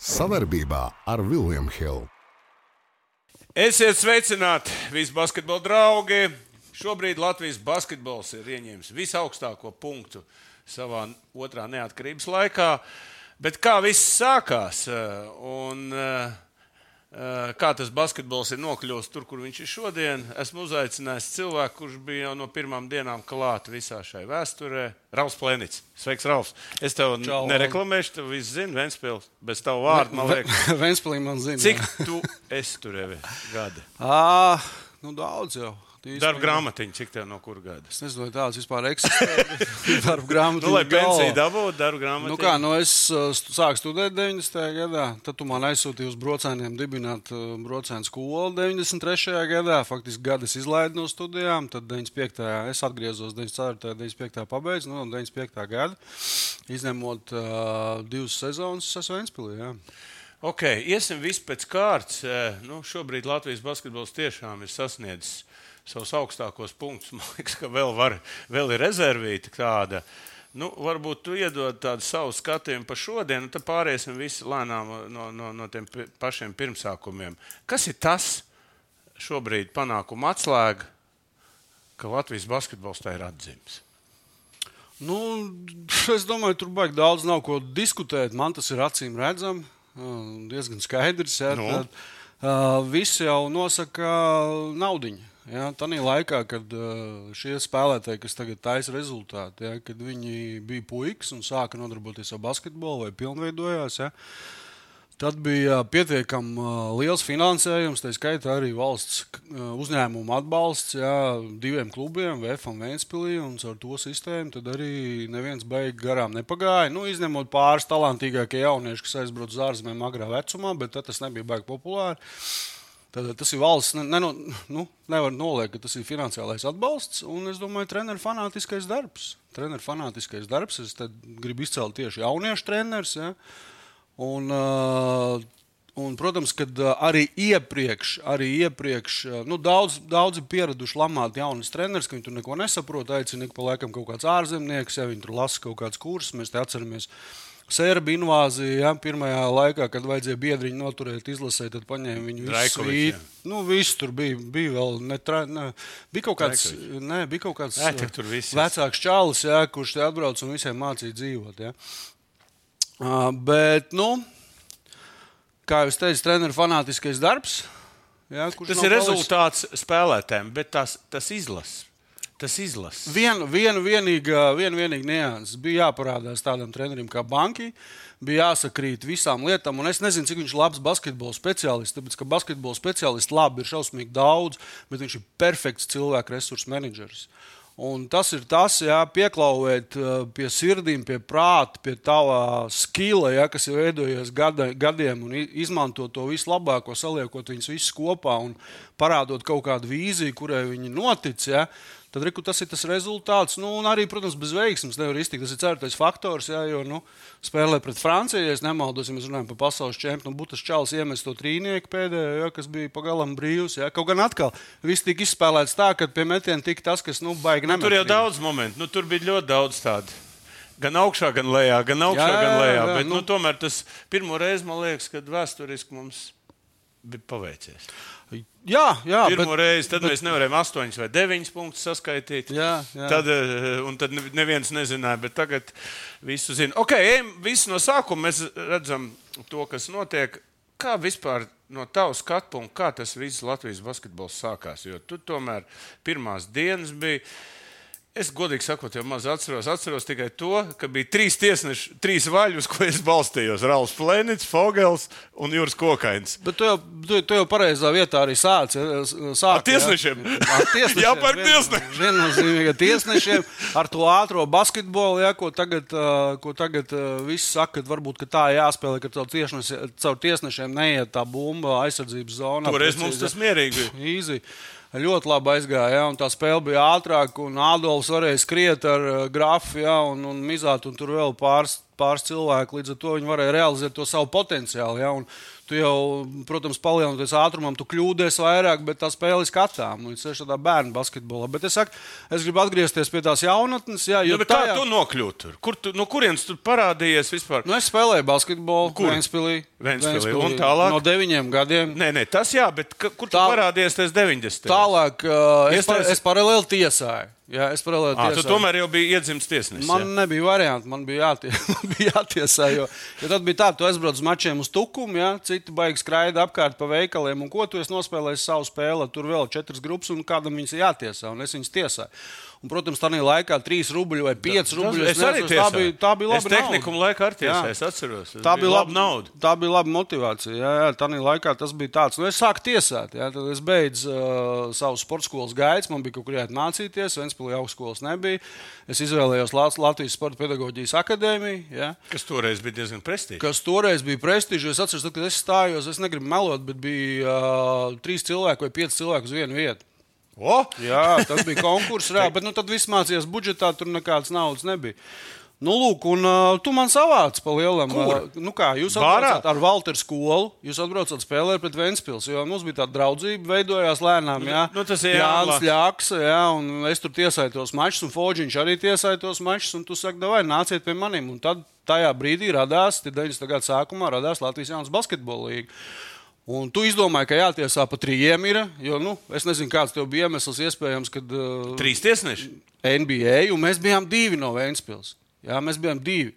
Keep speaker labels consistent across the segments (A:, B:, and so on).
A: Savarbībā ar Vilniņu Hildu.
B: Esiet sveicināti, visi basketbola draugi! Šobrīd Latvijas basketbols ir ieņēmis visaugstāko punktu savā otrā neatkarības laikā. Bet kā viss sākās? Un, uh, Eh, kā tas basketbols ir nokļuvis tur, kur viņš ir šodien. Esmu uzaicinājis cilvēku, kurš bija jau no pirmām dienām klāts visā šai vēsturē. Rauls Plēnits. Sveiks, Rauls. Es tev Čau, nereklamēšu, tu visu zini, Ventspils. Bez tavu vārdu, man liekas.
C: Ventspilī man zina.
B: Cik tu esi tur, Evi, gadi?
C: Ah, nu daudz jau.
B: Darba grāmatiņa, cik tā no kura gada?
C: Es nezinu, vai tādas vispār eksistē. darba grāmatiņa.
B: nu, lai pensiju dabūtu, darba grāmatiņa.
C: Nu kā, nu es uh, sāku studēt 90. gadā, tad tu man aizsūtīji uz brocēniem dibināt uh, brocēnu skolu 93. gadā. Faktiski gadas izlaidu no studijām, tad 95. es atgriezos 94. 95. pabeidzu, nu, 95. gada, izņemot uh, divas sezonas, es Ventspilī. Jā.
B: Ok, iesim visu pēc kārtas. Nu, šobrīd Latvijas basketbols tiešām ir sasniedzis savus augstākos punktus. Man liekas, ka vēl, var, vēl ir rezervīta tāda. Nu, varbūt tu iedod tādu savu skatījumu par šodienu, un tad pāriesim visi lēnām no, no, no tiem pašiem pirmsākumiem. Kas ir tas šobrīd panākuma atslēga, ka Latvijas basketbols tā ir atzīmes?
C: Nu, es domāju, tur baigi daudz nav ko diskutēt. Man tas ir acīm redzami, diezgan skaidrs. Jā, nu. tad, uh, visi jau nosaka naudiņu. Ja, Tanī laikā, kad uh, šie spēlētāji, kas tagad taisa rezultātu, ja, kad viņi bija puikas un sāka nodarboties ar basketbolu vai pilnveidojās, ja, tad bija pietiekami uh, liels finansējums, tā skaitā arī valsts uh, uzņēmuma atbalsts ja, diviem klubiem, VF un Vēnspilī, un ar to sistēmu tad arī neviens beig garām nepagāja. Nu, izņemot pāris talantīgākie jaunieši, kas aizbrauc uz ārzemēm agrā vecumā, bet tas nebija baigi populāri. Tad, tas ir valsts, ne, ne, nu, nevar noliekt, ka tas ir finansiālais atbalsts. Un es domāju, ka treneru fanātiskais darbs. Treneru fanātiskais darbs. Es gribu izcelt tieši jauniešu trenerus. Ja? Un, uh, un, protams, ka arī iepriekš, arī iepriekš nu, daudz, daudzi pieraduši lamāt jaunas treneris, ka viņi tur neko nesaprot. Aicina ik pa laikam kaut kāds ārzemnieks, ja viņi tur lasa kaut kādus kursus. Mēs te atceramies Sērbi invāzija, ja, pirmajā laikā, kad vajadzēja biedriņu noturēt, izlasīt, tad paņēma viņu visu svītu. Nu, viss tur bija, bija vēl ne, tra, ne, bija kaut kāds, ne, bija kaut kāds
B: Nē,
C: vecāks čalis, ja, kurš te atbrauc un visiem mācīja dzīvot. Ja. Uh, bet, nu, kā jau teicu, treneru fanātiskais darbs. Ja,
B: tas ir rezultāts spēlētājiem, bet tas, tas izlases tas izlases?
C: Vienu vien, vienīga, vien, vienīga nianses bija jāparādās tādam trenerim kā Banki. Bija jāsakrīt visām lietām, un es nezinu, cik viņš ir labs basketbola speciālists. Tāpēc, ka basketbola speciālisti labi ir šausmīgi daudz, bet viņš ir perfekts cilvēku resursu menedžers. Un tas ir tas, jā, pieklauvēt uh, pie sirdīm, pie prāta, pie tava skila, jā, kas ir veidojies gada, gadiem, un izmantot to vislabāko, saliekot viņus visus kopā un parādot kaut kādu vīziju, kurai viņi notic. Jā. Tad reku, tas ir tas rezultāts. Nu, un arī, protams, bez veiksmes nevar iztikt. Tas ir ceturtais faktors, jā, jo nu, spēlē pret Franciju. Ja nemaldos, ja mēs runājam par pasaules čempionu, būtu tas čāls iemest to trīnieku pēdējo, jā, kas bija pagalam brīvs. Jā. Kaut gan atkal viss tika izspēlēts tā, ka pie metiena tika tas, kas nu, baigi nemet.
B: Nu, tur jau daudz momentu, nu, tur bija ļoti daudz tādu. Gan augšā, gan lejā, gan augšā, jā, gan lejā. Jā, jā, bet, nu, nu, tomēr tas pirmo reizi man liekas, kad vēsturiski mums bija paveicies.
C: Jā, jā
B: pirmo bet, reizi tad bet, mēs nevarējām astoņus vai deviņus punktus saskaitīt.
C: Jā, jā.
B: Tad, eh, un tad neviens nezināja, bet tagad visu zina. Ok, ejam visu no sākuma. Mēs redzam to, kas notiek. Kā vispār no tavas skatu punkta, kā tas viss Latvijas basketbols sākās? Jo tu tomēr pirmās dienas biji Es godīgi sakot, jau maz atceros. Atceros tikai to, ka bija trīs tiesneši, trīs vaļi, uz ko es balstījos. Rauls Plēnits, Fogels un Juris Kokains.
C: Bet tu jau, tu, tu jau pareizā vietā arī sāci.
B: Sāki, ar tiesnešiem. Jā, ar tiesnešiem. jā par tiesnešiem.
C: Viennozīmīgi tiesnešiem. Ar to ātro basketbolu, jā, ko tagad, ko tagad viss saka, ka varbūt ka tā jāspēlē, ka caur, tiesnešiem, caur tiesnešiem neiet tā bumba aizsardzības zonā.
B: Toreiz mums tas mierīgi
C: bija. Ļoti labi aizgāja. Ja, tā spēle bija ātrāka, un Ādolfs varēja skriet ar uh, grafu ja, un, un mizāt, un tur vēl pāris, pāris cilvēki, līdz ar to viņi varēja realizēt to savu potenciālu. Ja? Un, Tu jau, protams, palielinoties ātrumam, tu kļūdies vairāk, bet tā spēle ir skatām. Līdz ar tādā bērnu basketbolā. Bet es, saku, es gribu atgriezties pie tās jaunatnes. Jā,
B: nu, tajā... Kā tu nokļūti tur? Kur tu, no kurienes tu parādījies vispār?
C: Nu, es spēlēju basketbolu
B: Kur?
C: Vēnspilī.
B: Vēnspilī. Un tālāk?
C: No deviņiem gadiem.
B: Nē, nē, tas jā, bet kur tu Tā... parādījies tajos 90?
C: Tālāk uh, es, par, es paralēli tiesāju. Jā, es paralēli
B: tiesāju. Tu tomēr jau biji iedzimis tiesnesis.
C: Man jā. nebija variantu, man bija, jātie, man bija jātiesā. Jo, jo tad bija tā, tu aizbrauc uz mačiem uz tukumu, ja citi baigs skraida apkārt pa veikaliem, un ko tu esi nospēlējis savu spēli. Tur vēl četras grupas, un kādam viņas jātiesā, un es viņas tiesāju. Un, protams, tā laikā 3 rubļi vai 5 rubļi.
B: Es arī tiesāju.
C: tā bija, tā bija laba.
B: Es tehniku laikā arī es atceros.
C: Tā bija laba nauda. Tā bija laba motivācija. Jā, jā, tā laikā tas bija tāds. Nu, es sāku tiesāt, jā, tad es beidzu uh, savu sporta skolas gaidu. Man bija kaut kur jāiet mācīties, Ventspīlī augstskolas nebija. Es izvēlējos Latvijas Sporta pedagoģijas akadēmiju. Jā.
B: Kas toreiz bija diezgan prestižs.
C: Kas toreiz bija prestižs. Es atceros, kad es stājos, es negribu melot, bet bija uh, trīs cilvēki vai pieci cilvēki uz vienu vietu.
B: O?
C: Jā, tas bija konkurss, reāli, bet nu, tad viss mācījās budžetā, tur nekādas naudas nebija. Nu, lūk, un uh, tu man savāc pa lielam.
B: Kur?
C: Uh, nu kā, jūs atbraucat ar Walteru skolu, jūs atbraucat spēlēt pret Ventspils, jo mums bija tāda draudzība, veidojās lēnām. Jā,
B: nu, tas ir
C: Jānis Ļāks, jā, un es tur tiesāju tos mačus, un Foģiņš arī tiesāja tos mačus, un tu saki, vai nāciet pie maniem. Un tad tajā brīdī radās, 90. gada sākumā radās Latvijas Jaunas basketbola līnija. Un tu izdomāji, ka jātiesā pa trījiem ir. Jo, nu, es nezinu, kāds tev bija iemesls, iespējams, kad. Uh,
B: Trīs tiesneši?
C: NBA, un mēs bijām divi no Vēncpils. Jā, mēs bijām divi.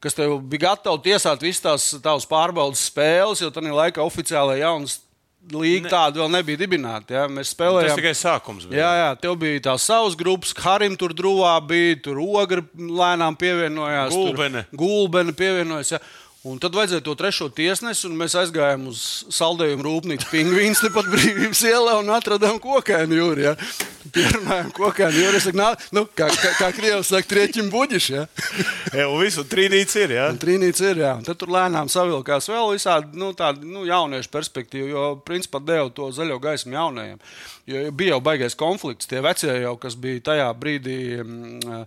C: Kas tev bija gatavi tiesāt visas tās tavas pārbaudas spēles, jo tajā laikā oficiālajā jaunas līga ne. tāda vēl nebija dibināta. Ja? Mēs spēlējām.
B: Tas tikai sākums bija.
C: Jā, jā, tev bija tās savas grupas, Harim tur drūvā bija, tur ogra lēnām pievienojās.
B: Gulbene.
C: Tur, gulbene pievienojās. Ja? Un tad vajadzēja to trešo tiesnesi, un mēs aizgājām uz saldējumu rūpnīcu Pingvīns, tepat brīvības ielā, un atradām kokēnu jūru. Ja? Pierunājām kokēnu jūru. Es saku, nā, nu, kā, kā, kā Krievs saka, trieķim buģiši. Ja?
B: ja, un visu trīnīts ir. Ja?
C: Trīnīts ir, jā. Un tad tur lēnām savilkās vēl visādi, nu, tādi, nu, jauniešu perspektīvu, jo, principā, deva to zaļo gaismu jaunajiem. Jo bija jau baigais konflikts, tie vecie jau, kas bija tajā brīdī. Mm,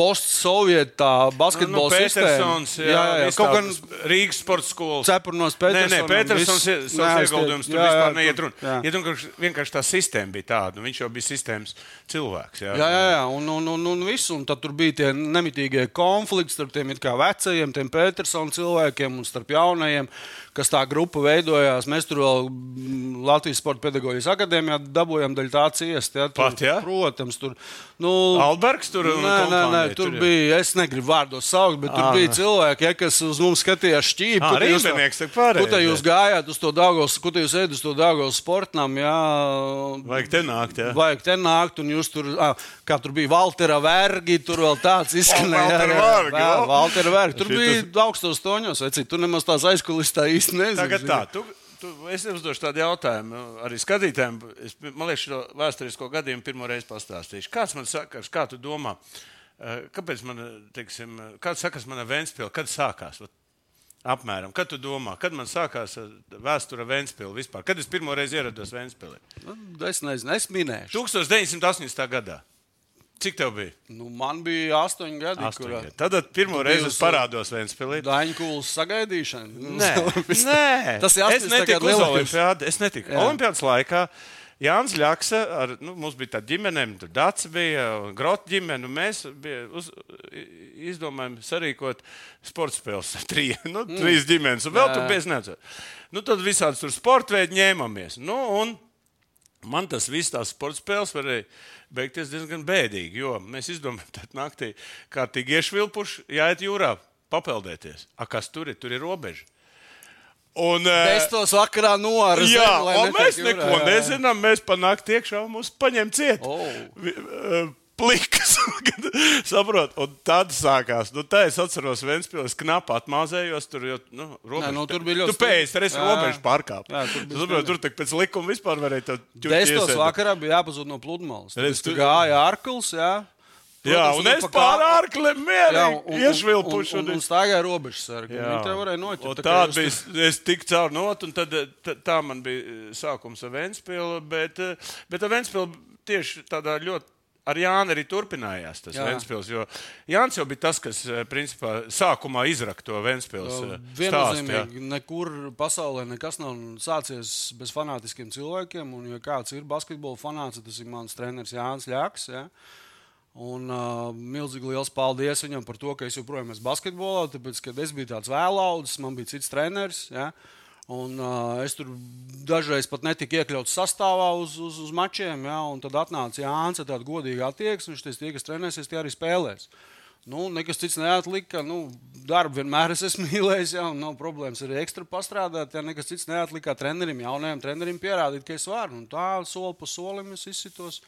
C: postsovietu basketbola
B: nu, nu, sistēmas. Jā, jā, jā. kaut gan Rīgas sporta skola.
C: Cepurnos Petersons.
B: Nē, nē, Petersons ir savs ieguldījums. Tur jā, jā, vispār neiet runa. Ja vienkārši, vienkārši tā sistēma bija tāda. Nu, viņš jau bija sistēmas cilvēks. Jā,
C: jā, jā. jā. Un, un, un, un, visu, un tad tur bija tie nemitīgie konflikti starp tiem vecajiem, tiem Petersona cilvēkiem un starp jaunajiem kas tā grupa veidojās. Mēs tur vēl Latvijas Sports pedagoģijas akadēmijā dabūjām daļu tā ciest. Ja, tur,
B: Pat, ja?
C: Protams, tur. Nu,
B: Albergs tur
C: nē, nē, nē, tur, bija. Es negribu vārdos saukt, bet tur bija cilvēki, ja, kas uz mums skatījās šķīpi.
B: Tā pārējais.
C: Kur jūs gājāt uz to Dāngos, kur jūs ēdat uz to Dāngos sportnam? Jā,
B: vajag te nākt. Jā.
C: Vajag te nākt, un jūs tur, à, kā tur bija Valtera Vergi, tur vēl tāds izskanēja. Valtera Vergi. Tur bija augstos toņos, cik, tur nemaz tās aizkulistā īsti īsti nezinu.
B: Tagad tā, tu, tu, es uzdošu tādu jautājumu arī skatītājiem. Es, man liekas, šo vēsturisko gadījumu pirmo reizi pastāstīšu. Kāds man saka, kā tu domā, eh, kāpēc man, teiksim, kāds sakas mana Ventspils, kad sākās? Apmēram, kad tu domā, kad man sākās vēsture Vēnspilsē vispār? Kad es pirmo reizi ierados Vēnspilsē?
C: Nu, es nezinu, es minēšu.
B: 1980. gadā. Cik tev bija?
C: Nu, man bija astoņi gadi.
B: Astoņi gadi. Tad pirmo reizi es parādos Vēnspilī.
C: Daņkulas sagaidīšana.
B: Nē, Nē.
C: tas ir
B: es netiku uz olimpiādu. Es netiku. Olimpiādas laikā Jānis Ļaksa, ar, nu, mums bija tāda ģimene, tur Dārts bija, Grota ģimene, mēs uz, izdomājām sarīkot sporta spēles. Trī, nu, mm. Trīs ģimenes, un vēl tur neatceros. Nu, tad visādi tur sporta veidi ņēmāmies. Nu, un man tas viss tās sporta spēles varēja beigties diezgan bēdīgi. Jo mēs izdomājām, ka naktī kārtīgi iešvilpuši, jāiet jūrā, papeldēties. A, kas tur ir? Tur ir robeža.
C: Un, mēs to sakarā noārām.
B: Jā, zem, mēs neko jūrā, nezinām. Mēs pa nakti iekšā mums paņem ciet. Oh plikas. Saprot, un tad sākās. Nu, tā es atceros, Vēnspils knapi atmāzējos. Tur jau nu, robežu, Nē, nu, tur bija ļoti. Tu pēc tam esi robežu pārkāpis. Tur, tur, tur tak pēc likuma vispār varēja.
C: Desmitos vakarā bija jāpazūd no pludmales. Tur tu... gāja ārkls, jā.
B: Jā, un es pār ārkliem mierīgi iešvilpuši.
C: Un, un, un, stāvēja robežsargi. Jā, tā varēja noķert.
B: Tā bija, es tik caur not, un tad tā, tā man bija sākums ar Ventspilu, bet, bet ar Ventspilu tieši tādā ļoti ar Jānu arī turpinājās tas Vēnspils. Jo Jānis jau bija tas, kas eh, principā sākumā izraka to Vēnspils eh,
C: viennozīmīgi. Nekur pasaulē nekas nav sācies bez fanātiskiem cilvēkiem. Un, ja kāds ir basketbola fanāts, tas ir mans treneris Jānis Ļaks. Ja? Un uh, milzīgi liels paldies viņam par to, ka es joprojām esmu basketbolā. Tāpēc, kad es biju tāds vēlaudzis, man bija cits treneris. Ja? Un, uh, es tur dažreiz pat netiku iekļauts sastāvā uz, uz, uz mačiem. Ja? Tad atnāca Jānis ar tādu godīgu attieksmi. Viņš teica, tie, kas trenēsies, tie arī spēlēs. Nu, nekas cits neatlika. Nu, darbu vienmēr es esmu mīlējis, ja nav problēmas arī ekstra pastrādāt. Ja nekas cits neatlika trenerim, jaunajam trenerim pierādīt, ka es varu. Un tā soli pa solim es izsitos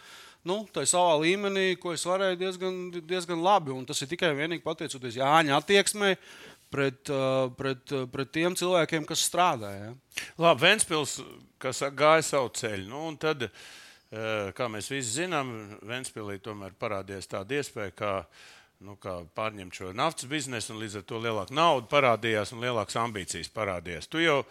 C: nu, tā savā līmenī, ko es varēju diezgan, diezgan labi. Un tas ir tikai un vienīgi pateicoties Jāņa attieksmei pret, pret, pret tiem cilvēkiem, kas strādā. Ja.
B: Labi, Vēnspils, gāja savu ceļu. Nu, tad, kā mēs visi zinām, Vēnspilī tomēr parādījās tāda iespēja, kā, nu, pārņemt šo naftas biznesu, un līdz ar to lielāka nauda parādījās un lielākas ambīcijas parādījās. Tu jau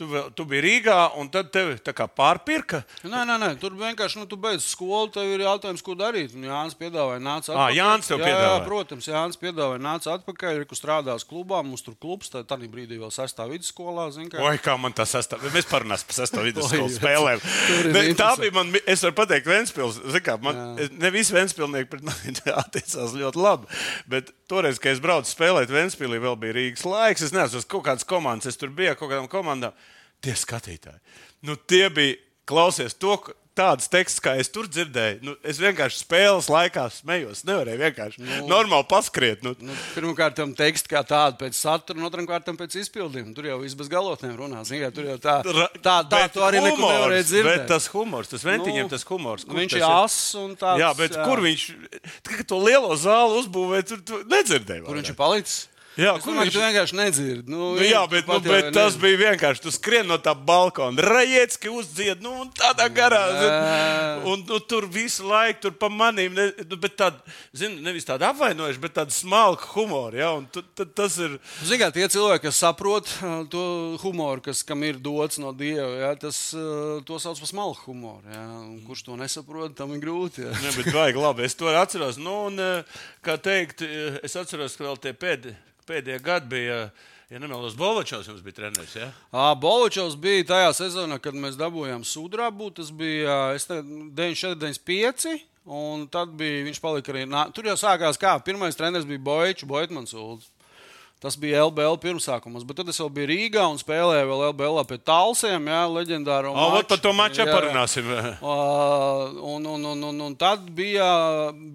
B: Tu, tu biji Rīgā, un tad tevi pārpirka.
C: Nē, nē, nē, tur vienkārši nu, tu beidz skolu. Tev ir jautājums, ko darīt. Un Jānis piedāvāja, nāca
B: atpakaļ. À, Jānis tev piedāvāja. Jā,
C: protams, Jānis piedāvāja, nāca atpakaļ, kur strādās klubā. Mums tur klubs, tā tādā brīdī vēl sastāv vidusskolā.
B: Kā... Oi, kā man tas sastāv. Mēs parunāsim par sastāv vidusskolas spēlēm. ne, tā bija man, es varu pateikt, Ventspils. Kā, man, ne visi Ventspilnieki pret mani attiecās ļoti labi. Bet toreiz, kad es braucu spēlēt Ventspilī, vēl bija Rīgas laiks. Es nezinu, kādas komandas, es tur biju kaut kādām komandām tie skatītāji. Nu, tie bija, klausies, to, tādas tekstus, kā es tur dzirdēju. Nu, es vienkārši spēles laikā smējos. Nevarēju vienkārši nu, normāli paskriet. Nu.
C: Nu, Pirmkārt, tam teksts kā tādu pēc satura, otrām kārtām pēc izpildījuma. Tur jau viss bez galotnēm runās. Jā, tur jau tā, tā, tā tu arī humors, nevarēja dzirdēt.
B: Bet tas humors, tas ventiņiem nu, tas humors.
C: Viņš ir ass un tāds.
B: Jā, bet jā. kur viņš, to lielo zāli uzbūvēja, tur tu nedzirdēja.
C: Kur viņš ir palicis?
B: Jā,
C: domāju, viņš... tu vienkārši nedzirdi. Nu,
B: nu, jā, bet, nu, bet tas nezinu. bija vienkārši. Tu skrien no tā balkona, rajiecki uzdzied, nu, tādā garā. Zin, un nu, tur visu laiku, tur pa manīm, ne, nu, bet tāda, zin, nevis tāda apvainojuša, bet tāda smalka humora. Ja, un tu, tu, tas ir.
C: Zināt, tie cilvēki, kas saprot to humoru, kas kam ir dots no Dieva, ja, tas to sauc par smalku humoru. Ja, kurš to nesaprot, tam ir grūti. Ja.
B: ne, bet vajag labi. Es to atceros. Nu, un, kā teikt, es atceros, ka vēl tie pēdējie pēdējie gadi bija. Ja nemaldos, Boločovs jums bija treneris. Ja?
C: Boločovs bija tajā sezonā, kad mēs dabūjām sudrabu. Tas bija 9,45. Un tad bija, viņš palika arī. Tur jau sākās kā. Pirmais treneris bija Boičs, Boitmans. Tas bija LBL pirmsākums, bet tad es vēl biju Rīgā un spēlēju vēl LBL pie Talsiem, jā, leģendāro.
B: O, maču. par to maču parunāsim.
C: Uh, un, un, un, un, un tad bija,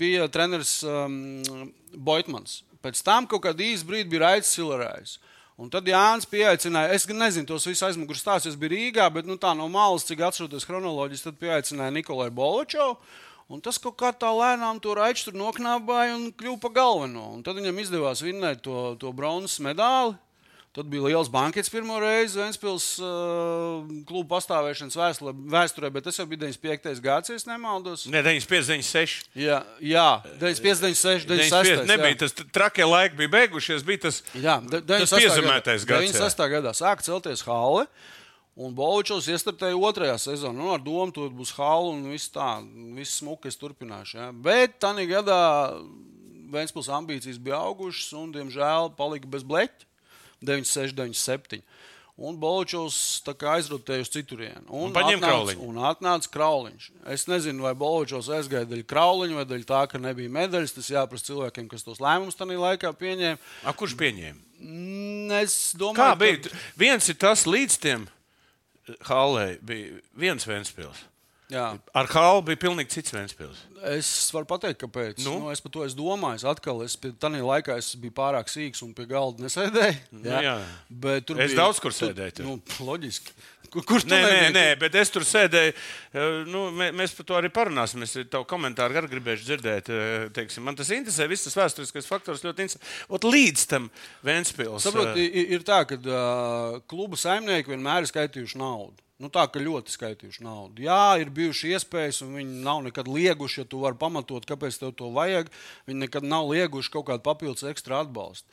C: bija treneris um, Boitmans. Pēc tam kaut kādā īsa brīdī bija Raits Silarājs. Un tad Jānis pieaicināja, es nezinu, tos visus aizmugurus stāstus, es biju Rīgā, bet nu, tā no malas, cik atceros chronoloģiski, tad pieaicināja Nikolai Boločovu. Un tas kaut kā tā lēnām to raiču tur noknābāja un kļuva par galveno. Un tad viņam izdevās vinnēt to, to bronzas medaļu. Tad bija liels bankets pirmo reizi Vēnspils uh, klubu pastāvēšanas vēsturē, vēsturē, bet tas jau bija 95. gads, ja nemaldos.
B: Ne, 95, 96.
C: Jā, jā 95, 96, 96.
B: Nebija tas trakie laiki, bija beigušies, bija tas, jā, tas piezemētais gads.
C: 96. gadā sāk celties hale. Un Boločovs iestrādāja otrajā sezonā. Nu, ar domu, ka būs hala un viss tā, viss smuki es turpināšu. Ja. Bet tā gadā Vēnspils ambīcijas bija augušas un, diemžēl, palika bez bleķa. 96, 97. Un Boločovs aizrotēja uz citurienu. Un, un
B: atnāca krauliņu.
C: Un atnāca krauliņš. Es nezinu, vai Boločovs aizgāja dēļ krauliņa vai dēļ tā, ka nebija medaļas. Tas jāprasa cilvēkiem, kas tos lēmumus tajā laikā pieņēma.
B: A, kurš pieņēma?
C: Mm, es domāju,
B: Kā bija? Ka... Viens ir tas līdz tiem Hallei bija viens Ventspils. Jā. Ar Hālu bija pilnīgi cits Vēnspils.
C: Es varu pateikt, kāpēc. Nu? Nu, es par to esmu domājis. Atkal, es laikā es biju pārāk sīgs un pie galda nesēdēju.
B: Nu jā. Nu, jā. Bet tur es bija, daudz kur sēdēju.
C: Tur. Nu, loģiski. Kur, kur
B: nē, nē, nē, bet es tur sēdēju. Eh, nu, mēs par to arī parunāsim. Es tavu komentāru arī gribēju dzirdēt. Eh, teiksim. Man tas interesē, viss tas vēsturiskais faktors ļoti interesē. Ot, līdz tam Vēnspils.
C: Saprot, eh, ir, tā, ka klubu saimnieki vienmēr ir skaitījuši naudu. Nu, tā kā ļoti skaitījuši naudu. Jā, ir bijušas iespējas, un viņi nav nekad lieguši, ja tu vari pamatot, kāpēc tev to vajag. Viņi nekad nav lieguši kaut kādu papildus ekstra atbalstu.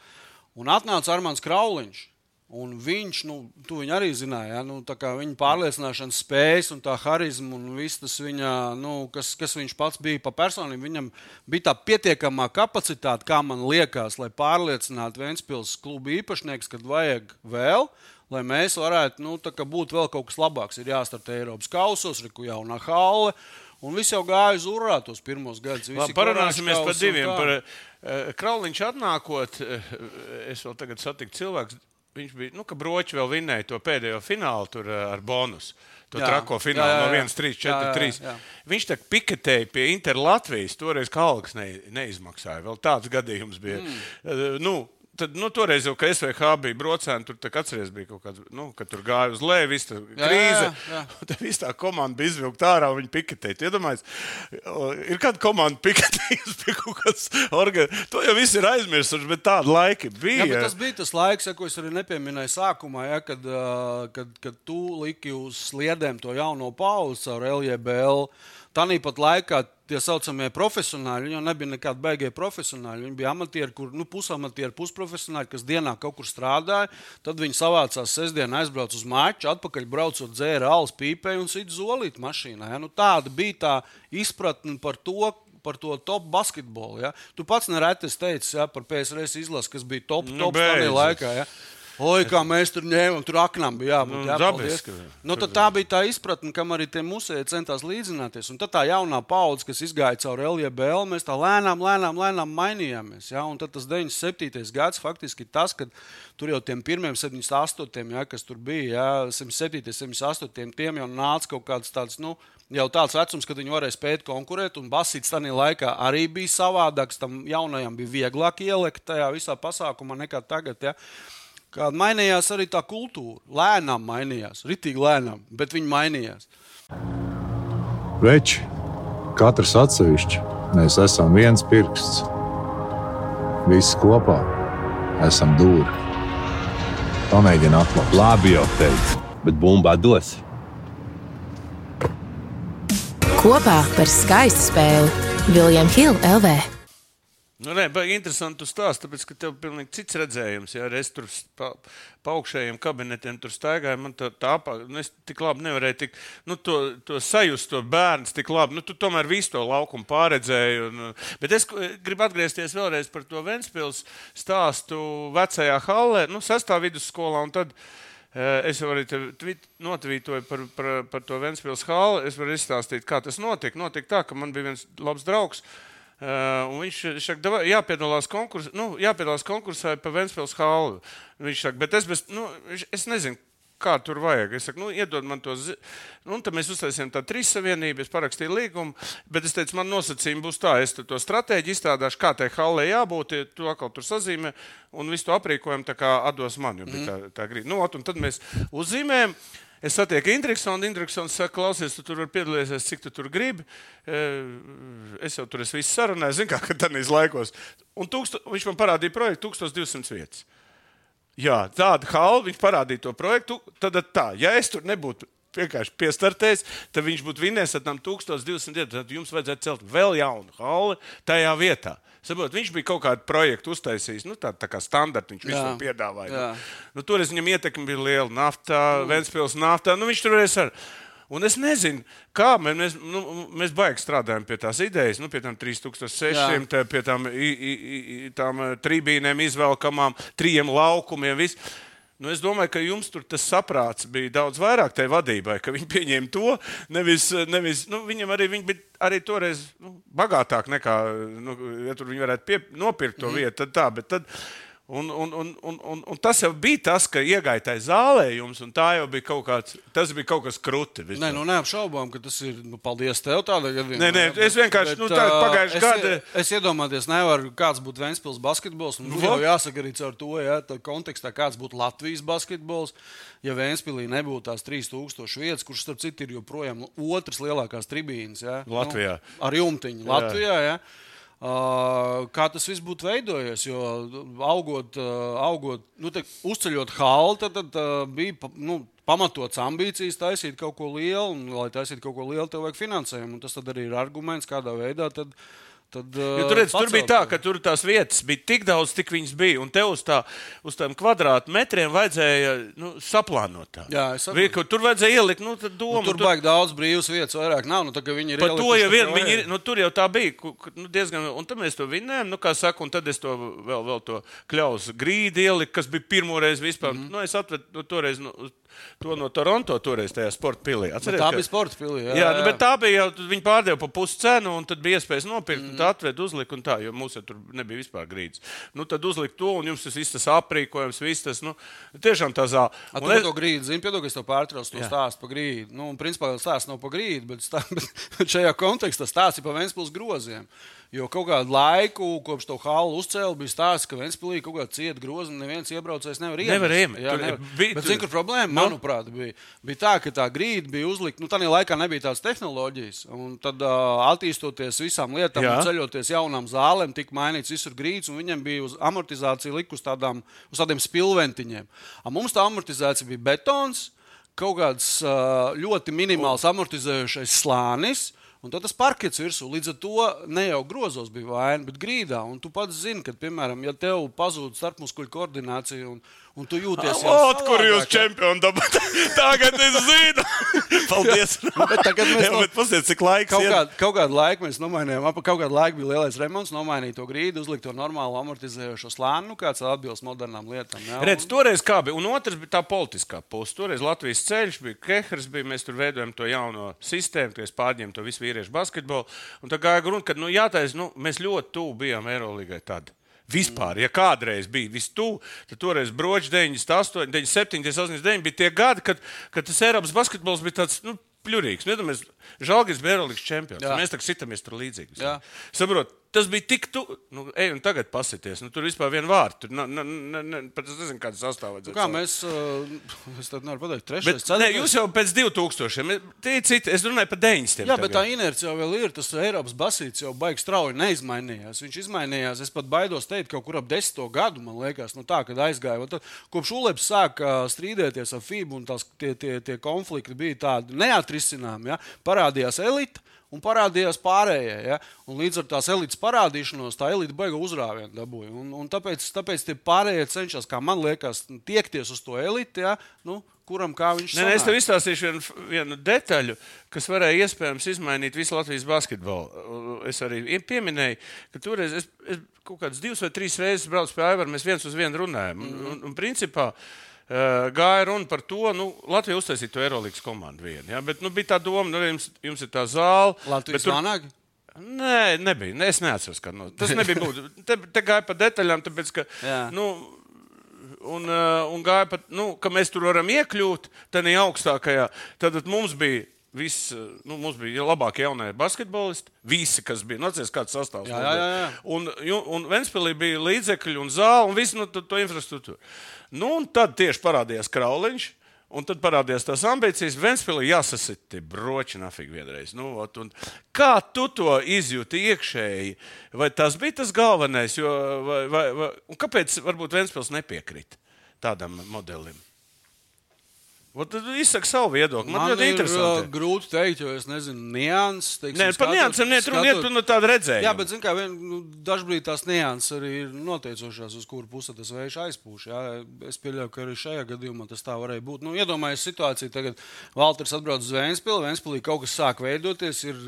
C: Un atnāca Armāns Krauliņš. Un viņš, nu, tu viņu arī zināji, ja? nu, viņa pārliecināšanas spējas un tā harizma un viss tas viņa, nu, kas, kas viņš pats bija pa personību. Viņam bija tā pietiekamā kapacitāte, kā man liekas, lai pārliecinātu Vēncpils klubu īpašnieks, kad vajag vēl. Lai mēs varētu nu, būt vēl kaut kas labāks, ir jāstartē Eiropas kausos, ir jaunā hale. Un viss jau gāja uz urā tos pirmos gadus.
B: Parunāsimies par diviem. Par, uh, Krauliņš atnākot, uh, es vēl tagad satiku cilvēku viņš bija, nu, ka broķis vēl vinnēja to pēdējo finālu tur eh, ar bonusu. To jā, trako finālu jā, jā, jā. no 1, 3, 4, 3. Viņš tā piketēja pie Inter Latvijas. Toreiz Kalniņš ne, neizmaksāja. Vēl tāds gadījums bija. Mm. Uh, nu, tad, nu, toreiz jau, kad SVH bija brocēni, tur atceries, bija kaut kāds, nu, kad tur gāja uz leju, viss tā krīze. Jā, jā, jā. Tad viss tā komanda bija izvilkta ārā un viņi piketēja. Iedomājieties, ir kāda komanda piketējusi pie kaut kādas organizācijas. To jau viss ir aizmirsuši, bet tāda laika bija.
C: Jā, tas bija tas laiks, ja, ko es arī nepieminēju sākumā, ja, kad, kad, kad tu liki uz sliedēm to jauno pauzi ar LJBL. Tāpat laikā tie saucamie profesionāļi, jau nebija nekādi beigie profesionāļi. Viņi bija amatieri, kur nu, pusamatieri, pusprofesionāļi, kas dienā kaut kur strādāja. Tad viņi savācās sestdienā, aizbrauca uz māju, atpakaļ braucot dzēra alas pīpē un citu zolītu mašīnā. Ja? Nu, tāda bija tā izpratne par to, par to top basketbolu. Ja? Tu pats nereti teici ja, par PSRS izlasi, kas bija top, nu, top nu, tajā laikā. Ja? Oi, kā mēs tur ņēmām, tur aknām bija jābūt. Nu,
B: jāpaldies.
C: nu, tā bija tā izpratne, kam arī tie muzeji centās līdzināties. Un tad tā jaunā paudze, kas izgāja cauri LJBL, mēs tā lēnām, lēnām, lēnām mainījāmies. Ja? Un tad tas 97. gads faktiski tas, kad tur jau tiem pirmiem 78, ja, kas tur bija, ja, 107, 78, tiem jau nāca kaut kāds tāds. Nu, jau tāds vecums, kad viņi varēja spēt konkurēt, un Basīts tajā laikā arī bija savādāks. Tam jaunajam bija vieglāk ielikt tajā visā pasākumā nekā tagad. Ja. Kāda mainījās arī tā kultūra. Lēnām mainījās, ritīgi lēnām, bet viņi mainījās.
D: Veči, katrs atsevišķi, mēs esam viens pirksts. Visi kopā esam dūri. Pamēģini atklāt.
E: Labi, jau teicu, bet bumbā dos.
F: Kopā par skaistu spēli Viljams Hilde LV.
B: Nu, nē, baigi interesanti stāst, tāpēc, ka tev ir pilnīgi cits redzējums. Ja es tur pa, pa augšējiem kabinetiem tur staigāju, man tā, tā nu, es tik labi nevarēju tik, nu, to, to sajust, to bērns tik labi. Nu, tu tomēr visu to laukumu pārredzēji. Un, bet es gribu atgriezties vēlreiz par to Ventspils stāstu vecajā hallē, nu, sestā vidusskolā. Eh, Es jau arī notvītoju par, par, par to Vēncpils hāli. Es varu izstāstīt, kā tas notika. Notika tā, ka man bija viens labs draugs, uh, Uh, viņš saka, jāpiedalās, konkurs, nu, jāpiedalās konkursā par Vēncpils hālu. Viņš saka, bet es, bez, nu, es nezinu, kā tur vajag. Es saku, nu, iedod man to. Nu, tad mēs uztaisījām tādu trīs savienību, es parakstīju līgumu, bet es teicu, man nosacījumi būs tā, es to stratēģiju izstrādāšu, kā tai hallē jābūt, ja tu atkal tur sazīmē, un visu to aprīkojumu tā kā atdos man, bija tā, tā grīda. Nu, un tad mēs uzzīmējam. Es satieku Indriksonu, Indriksons saka, klausies, tu tur vari piedalīties, cik tu tur gribi. Es jau tur esmu visu sarunājis, zinu, kā tādās laikos. Un tūksto, viņš man parādīja projektu 1200 vietas. Jā, tāda halva, viņš parādīja to projektu. Tad tā, ja es tur nebūtu vienkārši piestartējis, tad viņš būtu vinnējis ar tām 1200 vietas. Tad jums vajadzētu celt vēl jaunu halli tajā vietā. Saprot, viņš bija kaut kādu projektu uztaisījis, nu, tā, tā kā standarta. Viņš visu piedāvāja. Nu, nu, Toreiz viņam ietekme bija liela. Naftā, mm. Vēncpils naftā. Nu, viņš tur varēs ar. Un es nezinu, kā mēs, nu, mēs baigi strādājam pie tās idejas, nu, pie tām 3600, tā, pie tām, i, i, i, tām trībīnēm izvelkamām, trījiem laukumiem. Visu. Nu, es domāju, ka jums tur tas saprāts bija daudz vairāk tai vadībai, ka viņi pieņēma to. Nevis, nevis, nu, viņam arī viņi bija arī toreiz nu, bagātāk nekā, nu, ja tur viņi varētu pie, nopirkt to mm. vietu. Tad tā, bet tad, Un, un, un, un, un, un tas jau bija tas, ka iegāja tajā zālē jums, un tā jau bija kaut kāds, tas bija kaut kas krūti.
C: Nē, nu neapšaubām, ka tas ir, nu, paldies tev tādā gadījumā.
B: Nē, nē, es vienkārši, bet, nu, tā pagājuši gada.
C: Es iedomāties nevaru, kāds būtu Ventspils basketbols, nu, jau jāsaka arī caur to, ja, tā kontekstā, kāds būtu Latvijas basketbols, ja Ventspilī nebūtu tās 3000 vietas, kurš, starp citu, ir joprojām otrs lielākās tribīnes, ja.
B: Latvijā.
C: Nu, ar jumtiņu. Latvijā, ja. Kā tas viss būtu veidojies? Jo augot, augot nu, te, uzceļot halu, tad, bija nu, pamatots ambīcijas taisīt kaut ko lielu, un, lai taisītu kaut ko lielu, tev vajag finansējumu. Tas arī ir arguments, kādā veidā tad, Tad,
B: Jo tur, redz, tur bija tā, ka tur tās vietas bija tik daudz, cik viņas bija. Un tev uz, tā, uz tām kvadrātmetriem vajadzēja nu, saplānot tā.
C: Jā, es saprotu.
B: Tur vajadzēja ielikt nu, domu.
C: Nu, tur baigi daudz brīvas vietas, vairāk nav. Nu, viņi ir
B: to jau vien, viņi ir, nu, tur jau tā bija. Nu, diezgan, un tad mēs to vinnējām, nu, kā saka, un tad es to vēl, vēl to kļausu grīdi ieliku, kas bija pirmo reizi vispār. Mm. -hmm. nu, es atvedu nu, toreiz, nu, to no Toronto, toreiz tajā sporta pilī.
C: Bet
B: Atceries,
C: Tā
B: ka-
C: bija sporta pilī. Jā,
B: Jā, nu, bet tā bija jau. Viņi pārdeva par pusi cenu, un tad bija iespējas nopirkt. Mm. Tad atveda uzlikt, un tā, jo mums jau tur nebija vispār grīdas. Nu, tad uzlikt to, un jums tas viss tas aprīkojums, viss tas, nu, tiešām tā zāle.
C: A, tu
B: Un
C: par
B: es-
C: to grīdu zini, piedod, ka es to pārtraucu, to
B: Jā.
C: stāstu par grīdu. Nu, un principā stāsts nav par grīdu, bet, stā, bet šajā kontekstā stāsts ir par Vēnspils groziem. Jo kaut kādu laiku, kopš to halu uzcēla, bija stāsts, ka Vēnspilī kaut kāda cieta groza un neviens iebraucējs nevar iemest.
B: Nevar iemest.
C: Jā, nevar.
B: bija-
C: Bet, zini, kur problēma,
B: Nu?
C: manuprāt, bija, bija tā, ka tā grīda bija uzlikta, nu, tādā laikā nebija tādas tehnoloģijas. Un tad, uh, attīstoties visām lietām, ceļoties jaunām zālēm, tika mainīts visur grīdas, un viņam bija uz amortizāciju likt uz, tādām, uz tādiem spilventiņiem. A mums tā amortizācija bija betons, kaut kāds uh, ļoti minimāls amortizējošais slānis. Un tad tas parkets virsū. Līdz ar to ne jau grozos bija vaina, bet grīdā. Un tu pats zini, ka, piemēram, ja tev pazūd starpmuskuļu koordinācija un, un tu jūties jau
B: Ot, kur jūs čempioni dabūjāt? Tagad es zinu. Paldies.
C: Bet tagad mēs
B: bet pasiet, cik laiks
C: Kaut,
B: ir.
C: kādu, kaut kādu laiku mēs nomainījām, ap kaut kādu laiku bija lielais remonts, nomainīja to grīdu, uzlikt to normālu amortizējošo slāni, nu, kāds atbilst modernām lietām. Jā,
B: Redz, toreiz kā bija, un otrs bija tā politiskā puse. Toreiz Latvijas ceļš bija Kehrs, bija, mēs tur veidojam to jauno sistēmu, kad pārņēmām to visu vīriešu basketbolu. Un tā gāja runa, ka, nu, jātais, nu, mēs ļoti tuvu bijām Eirolandā tad. Vispār, ja kādreiz bija vistuvu, tad toreiz broģis 98, 97, 89 bija tie gadi, kad, kad tas Eiropas basketbols bija tāds. Nu, Pļurīgs. Nu, iedomājieties, Žalgis bija Eirolandes čempions. Mēs tā kā sitamies tur līdzīgi.
C: Jā.
B: Tas bija tik tuvu. Nu, ej, un tagad pasieties. Nu, tur vispār viena vārta. Tur na, na, na, pat es nezinu, kāda sastāvā.
C: Nu, kā mēs, uh, es tad nevaru pateikt,
B: Bet,
C: trešais,
B: ne, jūs jau pēc 2000. Tie citi. Es runāju par 90.
C: Jā, bet tā inercija jau vēl ir. Tas Eiropas basīts jau baigi strauji neizmainījās. Viņš izmainījās. Es pat baidos teikt, kaut kur ap desmito gadu, man liekas, nu tā, kad aizgāja. Un Tad, kopš Uleps sāka strīdēties ar FIBU un tās, tie, tie, tie konflikti bija tādi neatrisināmi, ja? parādījās elite. Un parādījās pārējie. Ja? Un līdz ar tās elites parādīšanos, tā elite beiga uzrāvienu dabūja. Un, un tāpēc, tāpēc tie pārējie cenšas, kā man liekas, tiekties uz to eliti, ja? nu, kuram kā viņš
B: nē, es tev izstāstīšu vienu, vienu detaļu, kas varēja iespējams izmainīt visu Latvijas basketbolu. Es arī pieminēju, ka toreiz es, es kaut kādas divas vai trīs reizes braucu pie Aivara, mēs viens uz vienu runājam. Un, un, un principā uh, gāja runa par to, nu, Latvija uztaisīja to Eirolandes komandu vienu. Ja? Bet nu, bija tā doma, nu, jums, jums ir tā zāle.
C: Latvijas
B: tur-
C: vanagi?
B: Nē, nebija. Nē, es neatceros, ka no, tas nebija. Būt. Te, te gāja pa detaļām, tāpēc ka.
C: Jā.
B: Nu, Un, uh, un gāja pat, nu, ka mēs tur varam iekļūt, tad ir augstākajā. Tad mums bija Viss, nu, mums bija labākie jaunie basketbolisti. Visi, kas bija, nu, atceries, kāds sastāvs.
C: Jā, jā, jā.
B: Un, un Ventspēlī bija līdzekļi un zāle un visu nu, to, to infrastruktūru. Nu, un tad tieši parādījās Krauliņš. Un tad parādījās tās ambīcijas. Ventspēlī jāsasita broči, nafīgi vienreiz. Nu, ot, kā tu to izjūti iekšēji? Vai tas bija tas galvenais? Jo, vai, vai, vai, un kāpēc varbūt Ventspēlis nepiekrita tādam modelim? Tad izsaka savu viedokli. Man,
C: Man
B: ļoti
C: ir uh,
B: interesanti.
C: grūti pateikt, jo es nezinu, nianses. teiksim,
B: Nē, par niansēm neiet runa, no tāda redzējuma.
C: Jā, bet zin, kā, vien, nu, dažkārt tās nianses arī ir noteicošās, uz kuru pusi tas vējš aizpūš. Jā. Es pieļauju, ka arī šajā gadījumā tas tā varēja būt. Nu, Iedomājieties situāciju, tagad Valters atbrauc uz Vēnspili, Vēnspilī kaut kas sāk veidoties. Ir,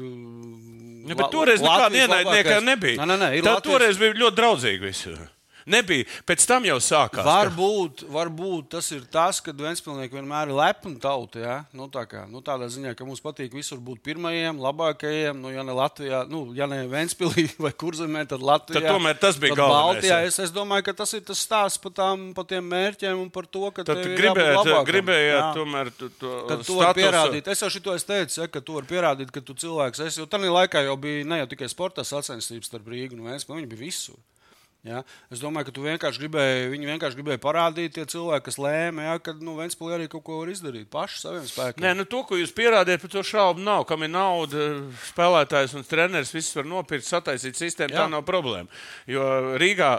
B: Ja, bet toreiz nekāda ienaidnieka nebija.
C: Nē, nē, nē,
B: Tā
C: Latvijas-
B: toreiz bija ļoti draudzīgi. Visi. Nebija. Pēc tam jau sākās.
C: Varbūt, varbūt tas ir tas, ka Vēnspilsnieki vienmēr ir lepni tauta. Ja? Nu, tā kā, nu, tādā ziņā, ka mums patīk visur būt pirmajiem, labākajiem. Nu, ja ne Latvijā, nu, ja ne Vēnspilī vai Kurzemē, tad Latvijā.
B: Tad tomēr tas bija galvenais,
C: Baltijā,
B: jā.
C: es, es domāju, ka tas ir tas stāsts par, tām, par tiem mērķiem un par to, ka
B: Tad gribējāt, gribējāt
C: Jā.
B: tomēr to, to statusu-
C: pierādīt, es jau šito es teicu, ja, ka tu vari pierādīt, ka tu cilvēks esi. Jo tajā laikā jau bija ne jau tikai sporta sacensības starp Rīgu un Vēnspili, viņi bija visur. Ja? Es domāju, ka tu vienkārši gribēji, viņi vienkārši gribēja parādīt tie cilvēki, kas lēma, ja, ka nu, Vēnspilī arī kaut ko var izdarīt paši saviem spēkiem.
B: Nē, nu to, ko jūs pierādījāt, par to šaubu nav. Kam ir nauda, spēlētājs un treneris, viss var nopirkt, sataisīt sistēmu. Jā. Tā nav problēma. Jo Rīgā,